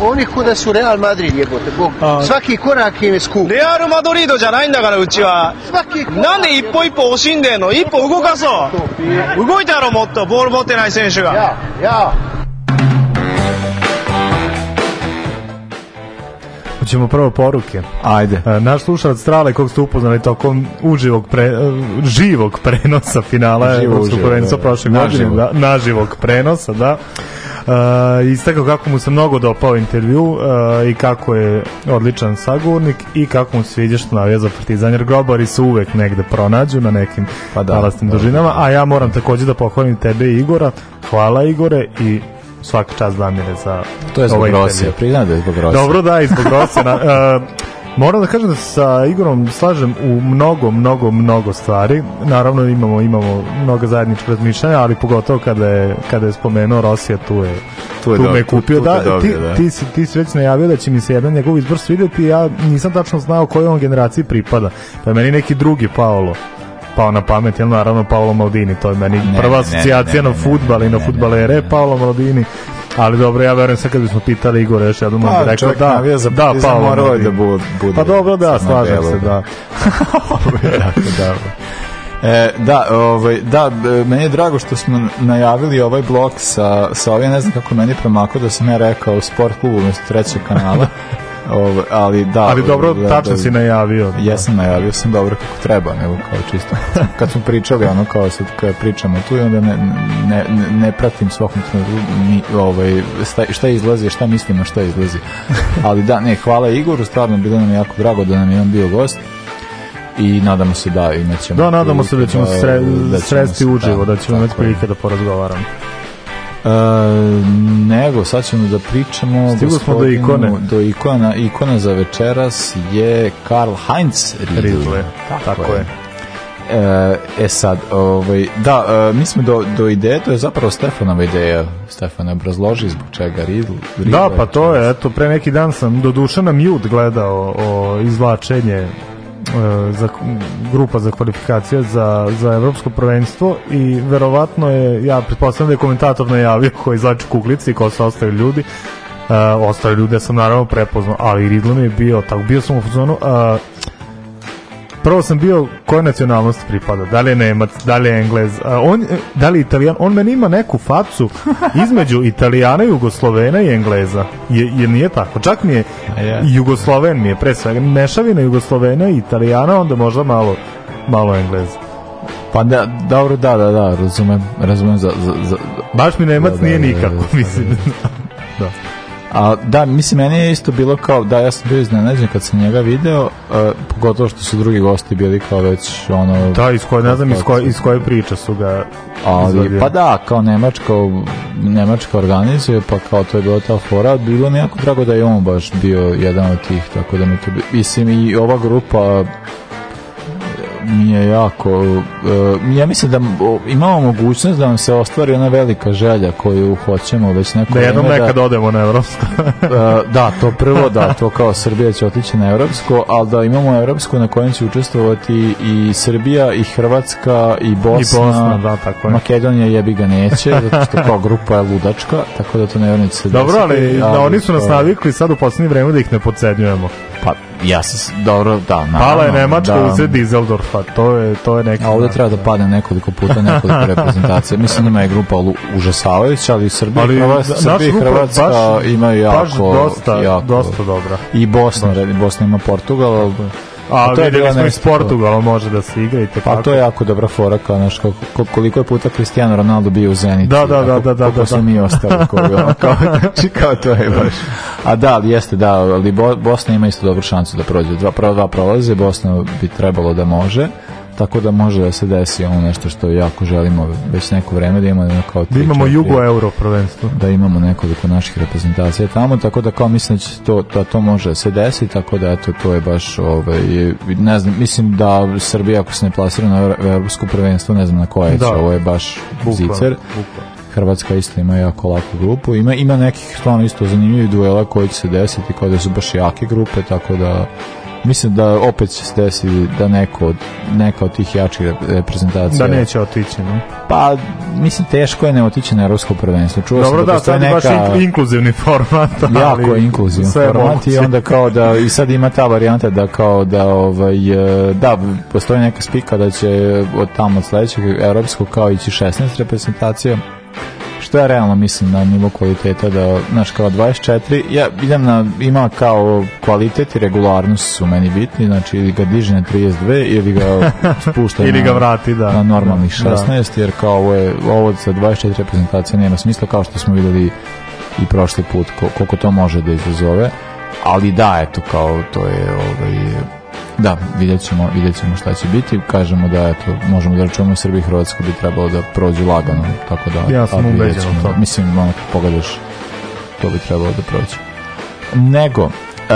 oni ko da su Real Madrid jebote, Bog. Svaki korak im je skup. レアル・マドリードじゃないんだからうちはなんで一歩一歩惜しんでんの一歩動かそう動いたやろもっとボール持ってない選手が Hoćemo prvo poruke. Ajde. E, Naš slušalac Strale, kog ste upoznali tokom uživog pre, e, živog prenosa finala Živo Evropskog uživo, prvenstva da. prošle godine, Naživo. da, naživog prenosa, da. Uh, istakao kako mu se mnogo dopao intervju e, i kako je odličan sagovornik i kako mu se sviđa što navija za partizan jer grobari se uvek negde pronađu na nekim Pa da, talasnim da, dužinama a ja moram takođe da pohvalim tebe i Igora hvala Igore i svaka čast Damire za To je zbog ovaj Rosija, priznam da je zbog Rosija. Dobro, da, i zbog Rosena. Uh, moram da kažem da sa Igorom slažem u mnogo, mnogo, mnogo stvari. Naravno imamo imamo mnogo zajedničkih razmišljanja, ali pogotovo kada je, kada je spomenuo Rosija, tu je Tu je tu me tu- kupio. tu te da, dobio, ti, da. Ti, si, ti si već najavio da će mi se jedan njegov izbor svidjeti, ja nisam tačno znao kojoj on generaciji pripada. Pa je meni neki drugi Paolo pao na pamet, jel naravno Paolo Maldini, to je meni Ne, prva asocijacija na futbal i na futbalere. Paolo Maldini. Ali dobro, ja verujem sad kad bismo pitali Igora još jednom, Pa, rekao da, za da, Paolo morao je da bu- bude Pa dobro, da, slažem se, da. da. E, da, ovaj, da, e, meni je drago što smo najavili ovaj blok sa, sa ovim, ne znam kako meni promako da sam ja rekao sport klubu umjesto trećeg kanala. Ovaj, ali da. Ali dobro, da, tačno da, si najavio. Da. Jesam najavio sam dobro kako treba, nego kao čisto. Kad smo pričali, ono kao sad kada pričamo tu i onda ne, ne, ne, pratim svakom trenutku ni, ovaj, šta, šta izlazi, šta mislimo šta izlazi. Ali da, ne, hvala Igoru, stvarno bilo nam jako drago da nam je on bio gost i nadamo se da imat ćemo Da, nadamo se da ćemo se sre, da ćemo sresti uživo, da ćemo imati prilike da porazgovaramo. E, nego, sad ćemo da pričamo Stigli smo do ikone. do ikona, ikona za večeras je Karl Heinz Riedl. Riedle, tako je. E, e sad, ovaj, da, e, mi smo do, do ideje, to je zapravo Stefanova ideja. Stefan obrazloži zbog čega Riedl. Riedl Da, pa to je, eto, pre neki dan sam do duše na mute gledao o izvlačenje za grupa za kvalifikacije za, za evropsko prvenstvo i verovatno je, ja pretpostavljam da je komentator najavio ko izvlači kuglice i ko su ostali ljudi. E, ostali ljude sam naravno prepoznao, ali Riedl mi je bio tako, bio sam u fazonu e, prvo sam bio koje nacionalnosti pripada, da li je Nemac, da li je Englez, a on, e, da li je Italijan, on meni ima neku facu između Italijana, Jugoslovena i Engleza, je, je nije tako, čak mi je je. Jugosloven mi je pre svega, mešavina Jugoslovena i Italijana, onda možda malo malo Engleza. Pa da, dobro, da, da, da, razumem, razumem za, za, za Baš mi Nemac Da, da, nije da, nikako, da, da. mislim. da. A, da, mislim, meni je isto bilo kao, da, ja sam bio iznenađen kad sam njega video, e, pogotovo što su drugi gosti bili kao već, ono... Da, iz koje, ne znam iz koje, iz koje priče su ga Ali, izvadio. pa da, kao Nemačka, Nemačka organizuje, pa kao to je bila ta fora, bilo mi jako drago da je on baš bio jedan od tih, tako da mi to, mislim i ova grupa mi je jako uh, ja mislim da imamo mogućnost da nam se ostvari ona velika želja koju hoćemo već neko Da jednom nekad odemo na evropsko. Uh, da, to prvo, da, to kao Srbija će otići na evropsko, ali da imamo evropsko na kojem će učestvovati i Srbija, i Hrvatska, i Bosna, I Bosna, da, tako je. Makedonija jebi ga neće, zato što kao grupa je ludačka, tako da to ne da se Dobro, ali, desiti, da, oni su nas navikli sad u poslednje vreme da ih ne podcenjujemo. Pa, ja sam, dobro, da, naravno. Pala je Nemačka da, usred Dizeldorfa, to je, to je neki... A ovde treba da padne nekoliko puta nekoliko reprezentacija. Mislim da je grupa užasavajuća, ali Srbija, Ali Hrvatska, Srbija Hrvatska baš- imaju jako, baš dosta- jako, dosta dobra. I Bosna, Bosna ima Portugal, ali- A, to je bila smo iz Portugala, može da se igra i te Pa to je jako dobra fora, kao znaš, kako, ko- koliko je puta Cristiano Ronaldo bio u Zenici. Da, da, da, tako- da, da, koliko da, smo da. mi ostali, koji, ono, kao, znači, kao to je baš. A da, ali jeste, da, ali Bo- Bosna ima isto dobru šansu da prođe. Dva, prva dva prolaze, Bosna bi trebalo da može, tako da može da se desi ono nešto što jako želimo već neko vreme da imamo kao Da imamo Jugo Euro prvenstvo. da imamo nekoliko naših reprezentacija tamo, tako da kao mislim da to, da to može da se desi, tako da eto, to je baš, ovaj, ne znam, mislim da Srbija ako se ne plasira na evropsko prvenstvo, ne znam na koje Da. će, ovo je baš Bukvalno, zicer. bukvalno. Hrvatska isto ima jako laku grupu. Ima, ima nekih stvarno isto zanimljivih duela koji će se desiti kao da su baš jake grupe, tako da mislim da opet će se desiti da neko od, neka od tih jačih rep- reprezentacija Da neće otići, ne? pa mislim teško je ne otići na evropsko prvenstvo čuo Dobro, sam da, da, sad baš neka ink- inkluzivni format. ali jako je inkluzivan sve je format i onda kao da i sad ima ta varijanta da kao da ovaj e, da postoji neka spika da će od tamo od sledećeg evropskog kao ići 16 reprezentacija što ja realno mislim na nivo kvaliteta da znaš kao 24 ja idem na ima kao kvalitet i regularnost su meni bitni znači ili ga diže na 32 ili ga spušta Ili na, ga vrati, da. na normalnih Da. 16 jer kao ovo je ovo sa 24 reprezentacija nema smisla kao što smo videli i prošli put ko- koliko to može da izazove ali da eto kao to je ovaj da vidjet ćemo, vidjet ćemo šta će biti kažemo da eto možemo da računamo Srbija i Hrvatska bi trebalo da prođu lagano tako da Ja sam ubeđen u to. mislim ono kad pogledaš to bi trebalo da prođe nego Uh,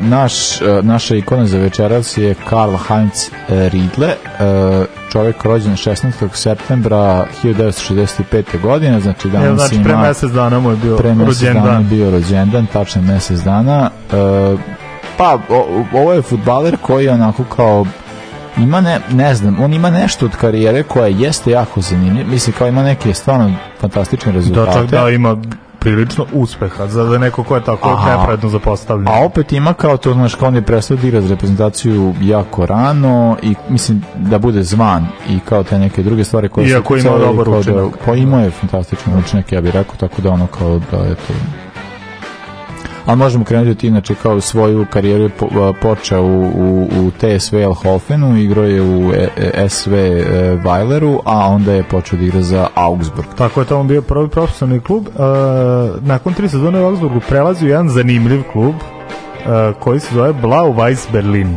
naš, uh, naša ikona za večeras je Karl Heinz uh, Riedle uh, čovjek rođen 16. septembra 1965. godine znači danas Evo, znači, ima pre mesec dana mu je bio pre mesec dana je rođendan. bio rođendan, tačno mesec dana. Pa, o, ovo je futbaler koji je onako kao ima ne, ne znam, on ima nešto od karijere koja jeste jako zanimljiva. Mislim, kao ima neke stvarno fantastične Da, rezultate. čak da ima prilično uspeha za da neko ko je tako Aha. nepredno zapostavljen. A opet ima kao to, znaš, kao on je prestao da igra za reprezentaciju jako rano i mislim da bude zvan i kao te neke druge stvari koje su Iako ima dobar kao učinak. Da, pa imao je fantastičan učinak, ja bih rekao, tako da ono kao da je to a možemo krenuti znači kao svoju karijeru je počeo u, u, u TSV Elhofenu, igrao je u e, e, SV e, Weileru, a onda je počeo da igra za Augsburg. Tako je tamo bio prvi profesionalni klub. E, nakon tri sezone u Augsburgu prelazi u jedan zanimljiv klub e, koji se zove Blau Weiss Berlin.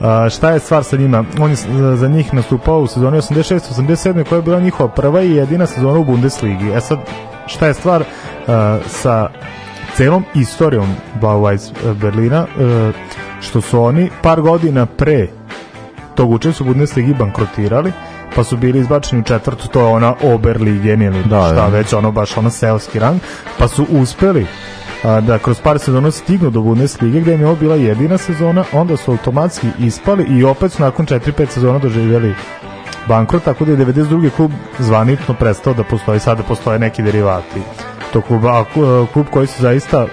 Uh, šta je stvar sa njima? On je za njih nastupao u sezoni 86-87 koja je bila njihova prva i jedina sezona u Bundesligi. E sad, šta je stvar uh, sa celom istorijom Weiss eh, Berlina? Uh, što su oni par godina pre tog učestva u Bundesligi bankrotirali, pa su bili izbačeni u četvrtu, to je ona Oberligen ili Da, šta da. već, ono baš ono seoski rang, pa su uspeli a, da kroz par sezona stignu do Bundeslige gde im je ovo bila jedina sezona, onda su automatski ispali i opet su nakon 4-5 sezona doživjeli bankrot, tako da je 92. klub zvanično prestao da postoji, sada postoje neki derivati tog kluba, a ku- klub koji se zaista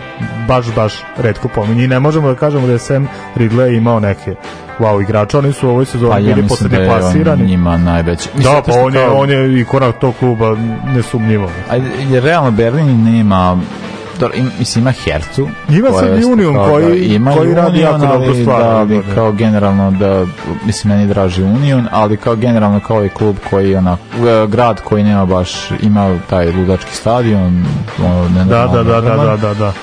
baš, baš redko pominje i ne možemo da kažemo da je Sam Ridley imao neke wow igrača, oni su u ovoj sezoni Pa ja bili poslednji da je on plasirani. njima najveći. Mislim, Da, pa on je, kao- on je ikona tog kluba nesumnjivo. Ajde, jer realno Berlin nema mislim ima Hercu Ima sad je Union kao koji- da, ima koji radi Union, jako dobru ali stvar, da, da. kao generalno da mislim meni draži Union ali kao generalno kao je klub koji ona grad koji nema baš ima taj ludački stadion ono, Da, da, da, da, da, da, da.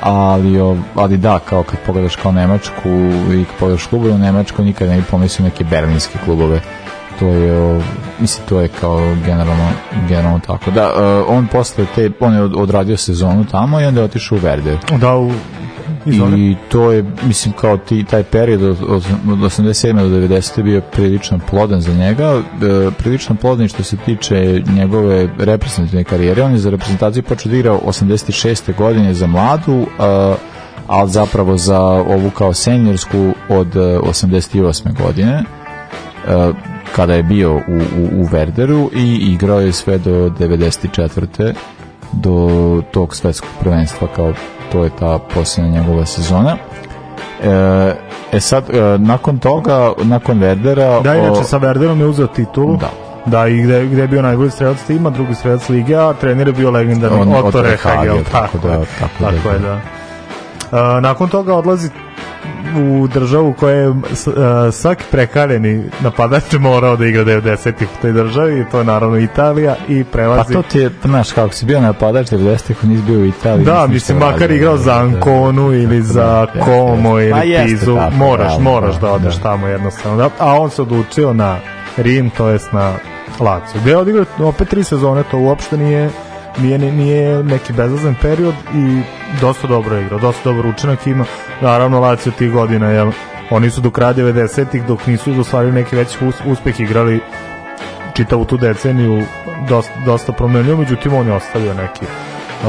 ali, o- ali da, kao kad pogledaš kao Nemačku i kad pogledaš klubove u Nemačku nikad ne bi pomislio neke berlinske klubove to je mislim to je kao generalno generalno tako da e, on posle te on je od- odradio sezonu tamo i onda je otišao u Werder Da, u izvoli. i to je mislim kao ti taj period od, od, od 87. do 90. je bio prilično plodan za njega e, prilično plodan što se tiče njegove reprezentativne karijere on je za reprezentaciju počeo da igra 86. godine za mladu e, ali zapravo za ovu kao seniorsku od e, 88. godine e, kada je bio u, u, u Werderu i igrao je sve do 94. do tog svetskog prvenstva kao to je ta posljednja njegova sezona e, e sad e, nakon toga nakon Werdera Da, o- inače sa Werderom je uzeo titulu. Da. Da, i gde, gde je bio najbolji strelac tima, drugi strelac lige, a trener je bio legendarni Otto Rehagel. Tako, tako da, tako, tako da- je, da. A, nakon toga odlazi u državu koja je a, svaki prekaljeni napadač morao da igra 90-ih u toj državi i to je naravno Italija i pa prelazi to ti je, znaš kako si bio napadač 90. ako nisi bio u Italiji Da, mislim, makar igrao da, za da, da. Anconu ili za Como. Pa ili Pizu, moraš, moraš da odeš tamo jednostavno. A on se odlučio na Rim, to jest na Lazio. Gde je odigrao opet tri sezone, to uopšte nije nije, nije neki bezazan period i dosta dobro je igrao, dosta dobar učinak ima. Naravno, Lazio tih godina, jel, oni su do kraja 90-ih, dok nisu ostvarili neki veći us, uspeh, igrali čitavu tu deceniju dosta, dosta promenio, međutim on je ostavio neki uh,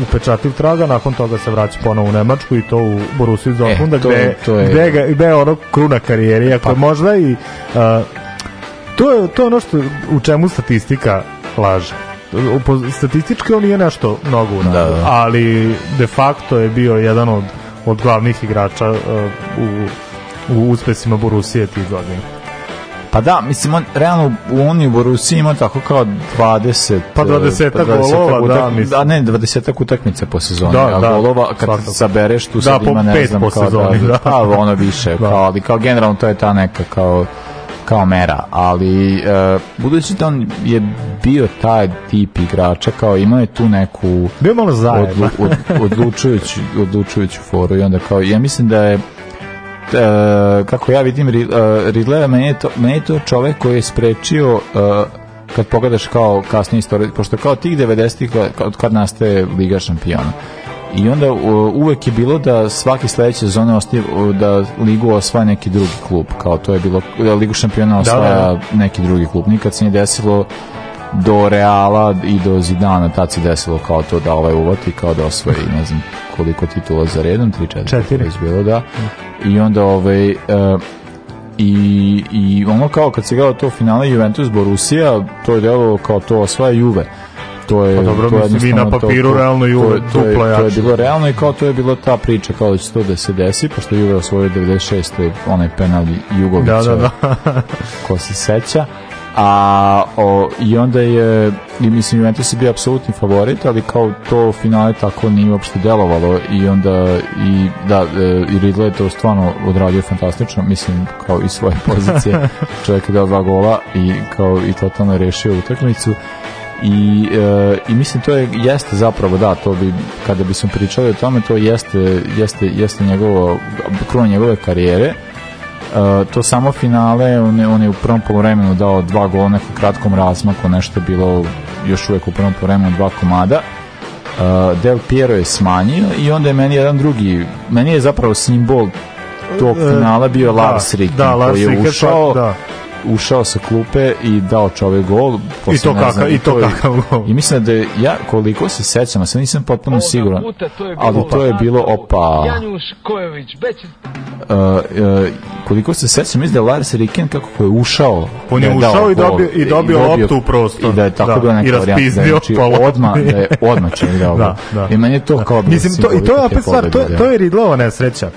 upečatljiv traga, nakon toga se vraća ponovo u Nemačku i to u Borussia Dortmunda, E, to- gde, to je- gde, ga, gde je ono kruna karijeri, ako je možda i... Uh, to je, to je ono što, u čemu statistika laže. Statistički on nije nešto mnogo uradio, Da, da. ali de facto je bio jedan od, od glavnih igrača uh, u, u uspesima Borusije tih godina. Pa da, mislim, on, realno u Uniji u Borusiji ima tako kao 20... Pa 20-ak golova, da, mislim. Da, ne, 20 utakmica po sezoni, Da, a da, golova, kad svakako. sabereš tu Da, sad ima, ne znam, po kao sezoni, da, da. pa ono više, Da. kao, ali kao generalno to je ta neka kao kao mera, ali e, budući da on je bio taj tip igrača, kao imao je tu neku Bio malo zajedno. odlu, od, odlučujuću, odlučujuću foru i onda kao, ja mislim da je e, kako ja vidim e, Ridlera, meni je, to, meni je to čovek koji je sprečio e, kad pogledaš kao kasnije istoriju, pošto kao tih 90-ih od kad nastaje Liga šampiona i onda u- uvek je bilo da svaki sledeće sezone ostaje u- da ligu osvaja neki drugi klub, kao to je bilo da ligu šampiona osvaja da. neki drugi klub. Nikad se nije desilo do Reala i do Zidana, tad se desilo kao to da ovaj uvati, kao da osvoji ne znam koliko titula za redom, 3 4 Četiri. već bilo, da. I onda ovaj e, i, i ono kao kad se gledao to finale Juventus Borussia, to je delovalo kao to osvaja Juve. To je, Pa dobro, to je mislim, na papiru to, to, realno Juve to, je- to, je, to je bilo realno i kao to je bilo ta priča kao da će to da se desi, pošto Juve osvojio 96. onaj penal Jugovića Da, da, da. ko se seća a o, i onda je i mislim Juventus je bio apsolutni favorit ali kao to finale tako nije uopšte delovalo i onda i da e, i Ridley je to stvarno odradio fantastično mislim kao i svoje pozicije čovjek je dao dva gola i kao i totalno rešio utakmicu i, e, i mislim to je jeste zapravo da to bi kada bismo pričali o tome to jeste jeste jeste njegovo kruna njegove karijere Uh, to samo finale, on je, on je u prvom polovremenu dao dva gola nekom kratkom razmaku, nešto je bilo još uvek u prvom polovremenu dva komada. Uh, Del Piero je smanjio i onda je meni jedan drugi, meni je zapravo simbol tog E, finala bio da, Lars Ricken, da, Lars koji je Ricken, ušao, da. Ušao sa klupe i dao čovek gol. I to kakav- znam, i to kakav gol. I mislim da je, ja koliko se sećam, a sad nisam potpuno siguran, puta to je bilo ali to je bilo, opa, Janjuš Kojović, Bečić. uh, uh, koliko se sećam, mislim da je Lars Ricken kako je ušao On je da dao ušao i gol, dobio- i dobio loptu u prostor. i da je tako Da, bila neka i varijanta da je, znači, pa odmah da je odmah će igrao Da, gol. da. i meni je to kao bilo Mislim, to, i to je opet stvar, to, to je Ridlova nesreća.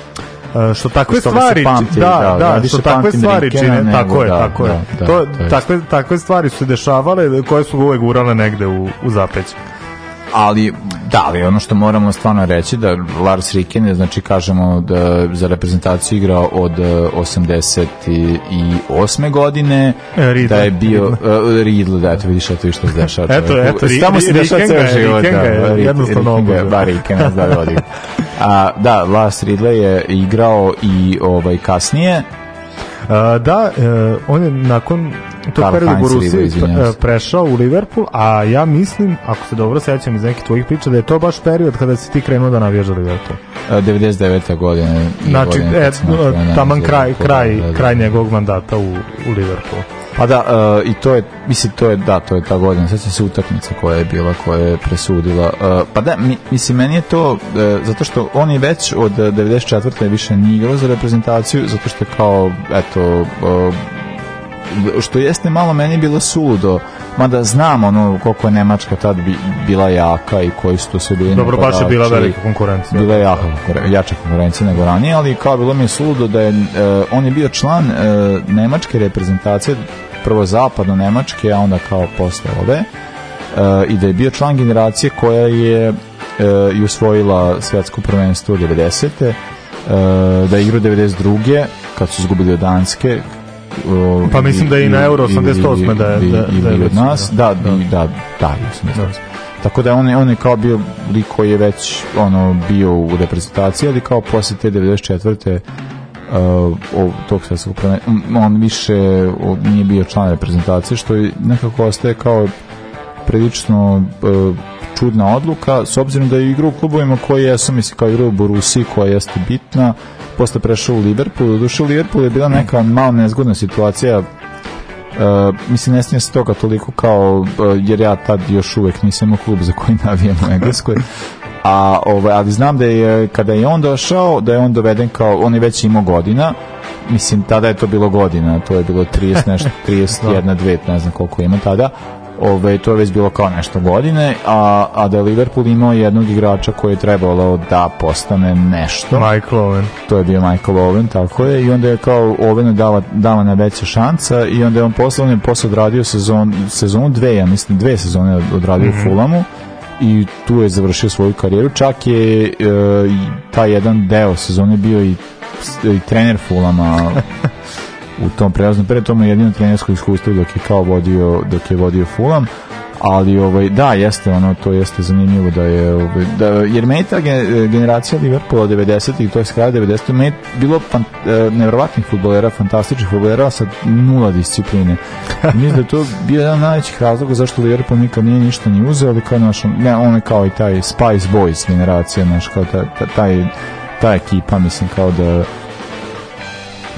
Što takve stvari pamti, da, da, da, što takve stvari čine nego, tako je da, tako je. da, da, to, to takve, takve stvari su se dešavale koje su uvek gurale negde u, u zapeć ali da, ali ono što moramo stvarno reći da Lars Ricken je, znači kažemo da za reprezentaciju igrao od e, 88. godine E, Riedle. da je bio uh, Riedle, da eto vidiš eto što se dešava Eto, eto, Tamo se dešava ceo život Ricken ga je da, jednostavno je, ba Ricken nas da vodi a, da, Lars Riedle je igrao i ovaj kasnije Uh, da, uh, on je nakon tog Karl perioda u se. prešao u Liverpool, a ja mislim, ako se dobro sećam iz nekih tvojih priča, da je to baš period kada si ti krenuo da navijaš za Liverpool. a, 99. godine i Znači, godine e, da taman kraj, kraj, Liverpool, da, da. kraj njegovog mandata u, u Liverpoolu. Pa da, uh, i to je, mislim, to je, da, to je ta godina, sad se utakmica koja je bila, koja je presudila. Uh, pa da, mi, mislim, meni je to, uh, zato što on je već od uh, 94. više nije igrao za reprezentaciju, zato što je kao, eto, uh, što jeste malo meni bilo suludo, mada znam ono koliko je Nemačka tad bi, bila jaka i koji su to sve bili Dobro, baš je bila velika konkurencija. Bila je jaka konkuren- jača konkurencija nego ranije, ali kao bilo mi je suludo da je, e, on je bio član e, nemačke reprezentacije, prvo zapadno nemačke, a onda kao posle ove, e, i da je bio član generacije koja je i usvojila svetsko prvenstvo 90. E, da je igrao 92. kad su izgubili od Danske, o, Pa mislim da je i na Euro 88 da je- da- da već, nas, da, da, da, da, i 88. Tako da on je, on je kao bio lik koji je već ono bio u reprezentaciji, ali kao posle te 94. Uh, o, tog svetskog on više o, nije bio član reprezentacije, što je nekako ostaje kao prilično uh, čudna odluka, s obzirom da je igrao u klubovima koji jesu, mislim, kao igrao u Borusiji, koja jeste bitna, posle prešao u Liverpool, došao u Liverpool je bila neka malo nezgodna situacija. Uh, mislim, ne snijem se toga toliko kao, uh, jer ja tad još uvek nisam imao klub za koji navijem u Engleskoj, a ovaj, ali znam da je kada je on došao, da je on doveden kao, on je već imao godina, mislim, tada je to bilo godina, to je bilo 30 nešto, 31, 2, ne znam koliko ima tada, Ove, to je već bilo kao nešto godine, a, a da je Liverpool imao jednog igrača koji je trebalo da postane nešto. Michael Owen. To je bio Michael Owen, tako je, i onda je kao Owenu dava, davana veća šansa i onda je on posle, on je posle odradio sezon, sezonu dve, ja mislim, dve sezone odradio Mhm. u Fulamu i tu je završio svoju karijeru, čak je e, taj jedan deo sezone bio i, i trener Fulama u tom prelaznom mu je jedino trenersko iskustvo dok je kao vodio, dok je vodio Fulham, ali ovaj da jeste ono to jeste zanimljivo da je ovaj, da jer meni ta ge- generacija Liverpoola 90-ih to je kraja 90-ih meni bilo fan, e, neverovatnih fudbalera fantastičnih fudbalera sa nula discipline. Mislim da to bio jedan najvećih razloga zašto Liverpool nikad nije ništa ni uzeo ali kao naš ne on kao i taj Spice Boys generacija naš kao ta, ta, taj ta ekipa mislim kao da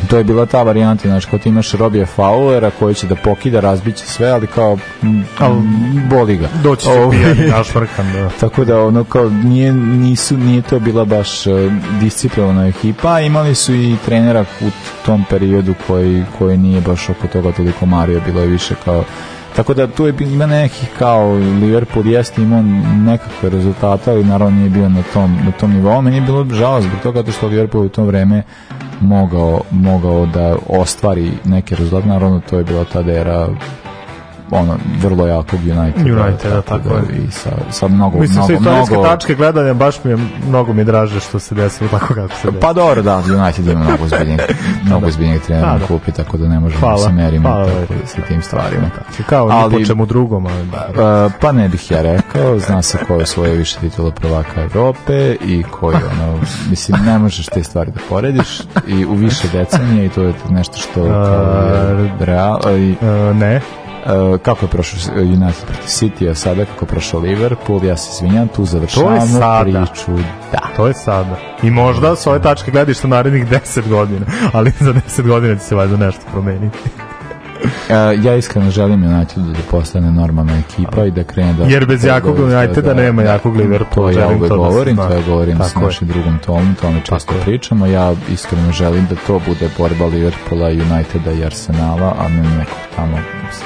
to je bila ta varijanta, znači kao ti imaš Robija Fowlera koji će da pokida, razbiće sve, ali kao m, boli ga. Doći će Ovaj, pijani, našvrkan, da. Tako da ono kao nije, nisu, nije to bila baš uh, disciplinovana ekipa, imali su i trenera u tom periodu koji, koji nije baš oko toga toliko mario, bilo je više kao Tako da tu je ima nekih kao Liverpool jeste imao nekakve rezultate, ali naravno nije bio na tom, na tom nivou. Meni je bilo žao zbog toga što Liverpool u to vreme mogao, mogao da ostvari neke rezultate. Naravno to je bila ta era ono, vrlo jakog Uniteda. Uniteda, tako je. I sa, sa mnogo, Mislim, sa mnogo, istorijske mnogo, tačke gledanja baš mi je, mnogo mi je draže što se desilo tako kako se desilo. Pa dobro, da, United ima mnogo zbiljnijeg, mnogo zbiljnijeg trenera Da, na da. klupi, tako da ne možemo Hvala, da se merimo hvala, tako, lepo. sa tim stvarima. Kao Ali- ni po čemu drugom, ali da. Uh, pa ne bih ja rekao, zna se ko je svoje više titula prvaka Evrope i koji ono, mislim, ne možeš te stvari da porediš i u više decenije i to je nešto što je real, i, E, ne. Uh, kako je prošao United protiv City, a sada kako je prošao Liverpool, ja se izvinjam, tu To je završavamo sada. priču. Da. To je sada. I možda s ove tačke gledaš na narednih 10 godina, ali za 10 godina će se valjda nešto promeniti. Ja iskreno želim United da postane normalna ekipa i da krene da... Jer bez jakog da- Uniteda da- nema jakog Liverpoola, To ja uvek to da govorim, to ja govorim je. našim drugom Tomom, tome često pričamo. Ja iskreno želim da to bude borba Liverpoola, Uniteda i Arsenala, a ne nekog tamo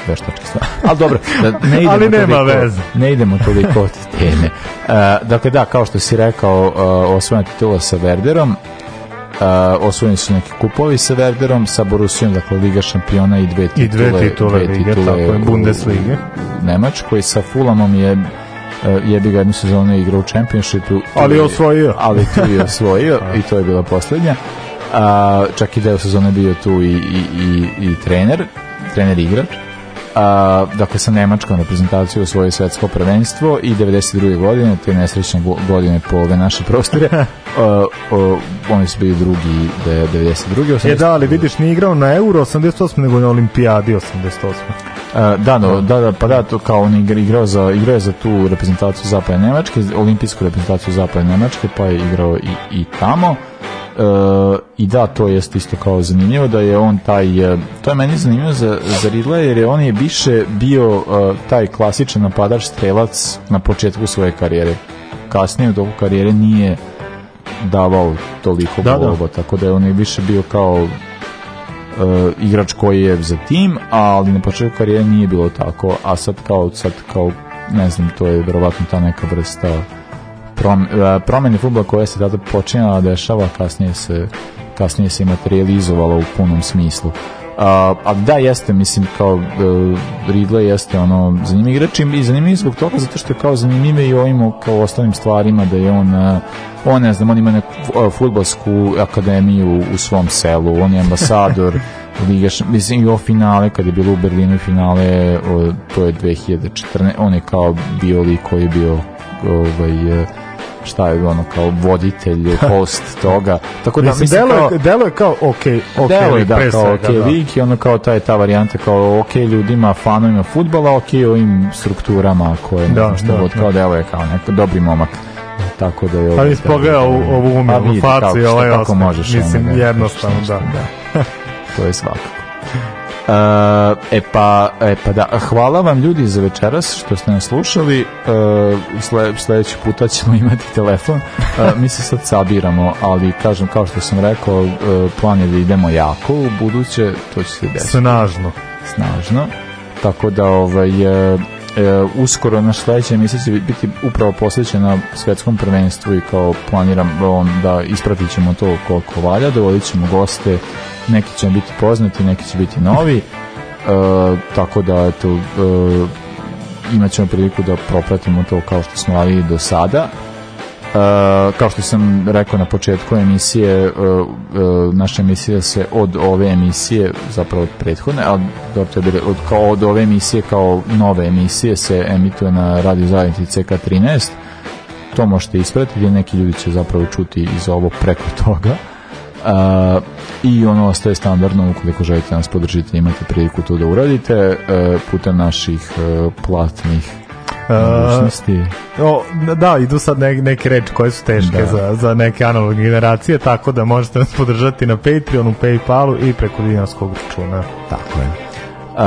veštačke stvari. Ali dobro, da ne idemo Ali nema toliko, veze. Ne idemo toliko od teme. Uh, dakle, da, kao što si rekao, uh, osvojena titula sa Werderom, Uh, osvojeni su neki kupovi sa Werderom, sa Borussijom, dakle Liga šampiona i dve titule, I dve titule lige, tako je, Bundeslige. Nemačkoj. Sa Fulamom je uh, jebi ga jednu sezonu igrao u Championshipu. Ali je osvojio. Ali tu je osvojio i to je bila poslednja. A, čak i deo sezone bio tu i, i, i, i trener, trener igrač. A, dakle, sa nemačkom reprezentacijom osvojio svetsko prvenstvo i 92. godine, te nesrećne go- godine po ove naše prostore, a, o, oni su bili drugi de, 92. E da, ali vidiš, nije igrao na Euro 88, nego na Olimpijadi 88. Uh, da, no, da, da, pa da, to kao on igra, igrao, za, igrao za tu reprezentaciju Zapadne Nemačke, olimpijsku reprezentaciju Zapadne Nemačke, pa je igrao i, i tamo. Uh, I da, to jest isto kao zanimljivo da je on taj, uh, to je meni zanimljivo za, za Ridley jer je on je više bio uh, taj klasičan napadač strelac na početku svoje karijere. Kasnije u toku karijere nije davao toliko Da, da. golova, tako da je on je više bio kao uh, igrač koji je za tim, ali na početku karijere nije bilo tako, a sad kao, sad kao ne znam, to je verovatno ta neka vrsta uh, promene futbola koja se tada počinjala da dešava, kasnije se kasnije se materializovala u punom smislu. Uh, a da jeste, mislim kao uh, Ridley jeste ono zanimljiv igrač i zanimljiv zbog toga zato što je kao zanimljiv i ovim kao ostalim stvarima da je on uh, on ne znam, on ima neku uh, futbolsku akademiju u svom selu, on je ambasador Liga, š- mislim i o finale kad je bilo u Berlinu finale o, to je 2014 on je kao bio lik koji je bio ovaj, šta je ono kao voditelj, host toga tako da Mislim, delo, kao, je, delo je kao ok, ok, Delo je lik, da, pre kao svega, ok da. lik i ono kao ta je ta varijanta kao ok ljudima, fanovima futbala, ok ovim strukturama koje ne Da, znam šta da, god, da. kao delo je kao neko dobri momak. Tako da je ovo... Pa nisi pogledao ovu- umjelu Pa facu kako- i ovaj možeš. Mislim, da, jednostavno, da. da. to je svakako. E pa, e pa da, hvala vam ljudi za večeras što ste nas slušali. E, sle, sledeći puta ćemo imati telefon. E, mi se sad sabiramo, ali kažem, kao što sam rekao, e, plan je da idemo jako u buduće, to će se desiti Snažno. snažno. Tako da ovaj e, e, uskoro naš sledeća emisija će biti upravo posvećena svetskom prvenstvu i kao planiram on, da ispratit ćemo to koliko valja, dovodit ćemo goste, neki će biti poznati, neki će biti novi, e, tako da eto, e, imat ćemo priliku da propratimo to kao što smo radili do sada. Uh, kao što sam rekao na početku emisije, uh, uh, naša emisija se od ove emisije, zapravo od prethodne, bilo, od, kao od ove emisije kao nove emisije se emituje na radio zajednici CK13. To možete ispratiti, neki ljudi će zapravo čuti iz ovo preko toga. Uh, i ono ostaje standardno ukoliko želite nas podržiti imate priliku to da uradite uh, putem naših uh, platnih mogućnosti. O, da, idu sad ne, neke reči koje su teške Da. za, za neke analogne generacije, tako da možete nas podržati na Patreonu, Paypalu i preko dinarskog računa. Tako je. Uh,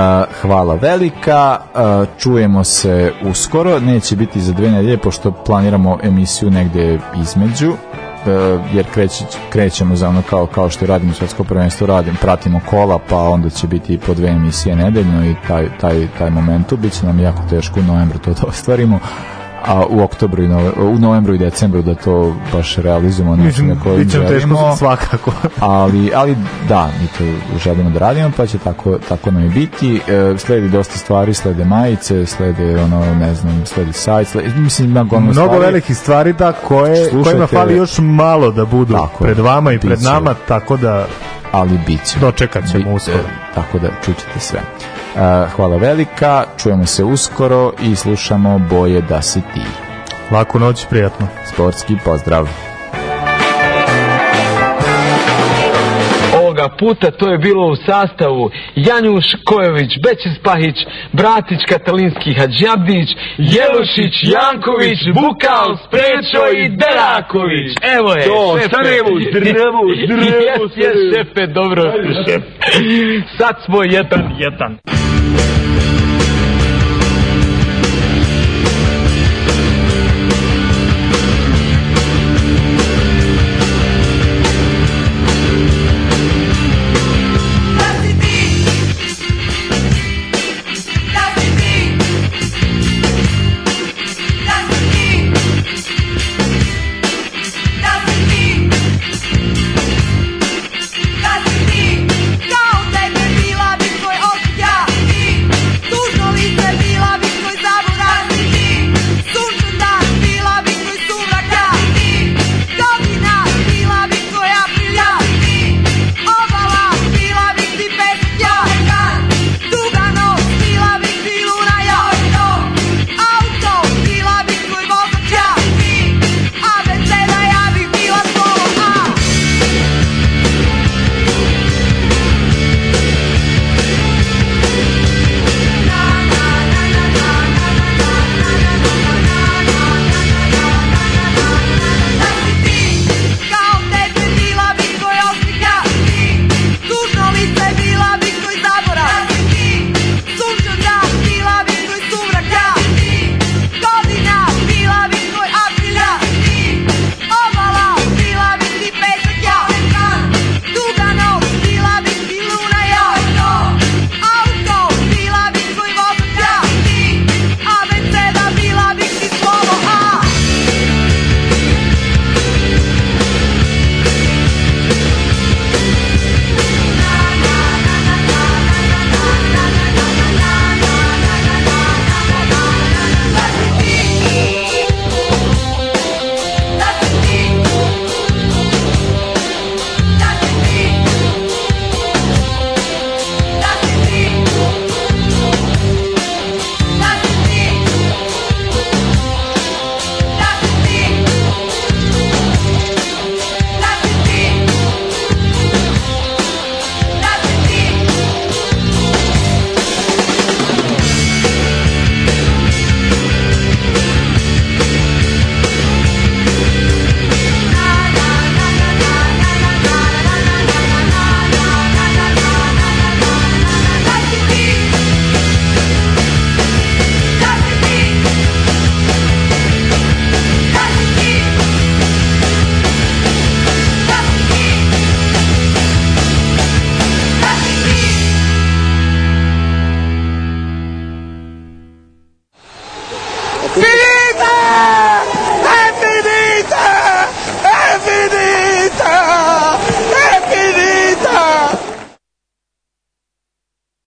hvala velika, uh, čujemo se uskoro, neće biti za dve nedelje pošto planiramo emisiju negde između, uh, jer kreć, krećemo za ono kao, kao što radimo svetsko prvenstvo, radim, pratimo kola, pa onda će biti po dve emisije nedeljno i taj, taj, taj momentu, bit će nam jako teško u novembru to da ostvarimo, a u oktobru i nove, u novembru i decembru da to baš realizujemo na Mislim, način na koji bit će nam teško svakako. ali, ali da, mi to želimo da radimo, pa će tako, tako nam i biti. E, sledi dosta stvari, slede majice, slede ono, ne znam, sledi sajt, sledi, mislim, ima gomilu Mnogo stvari. velikih stvari da koje, Slušajte- kojima fali još malo da budu Tako pred vama i pred nama, tako da ali bit će. Dočekat ćemo Bi- uskoro. e, tako da čućete sve. Hvala velika, čujemo se uskoro i slušamo Boje da si ti. laku noć, prijatno. Sportski pozdrav. Ovoga puta to je bilo u sastavu Janjuš Kojović, Bećis Pahić, Bratić Katalinski Hadžabdić, Jelušić, Janković, Bukal, Sprečo i Deraković. Evo je, To, šefe. Sarajevo, zdravo, zdravo, Jes, jes, šefe, dobro. Sad smo jedan, jedan.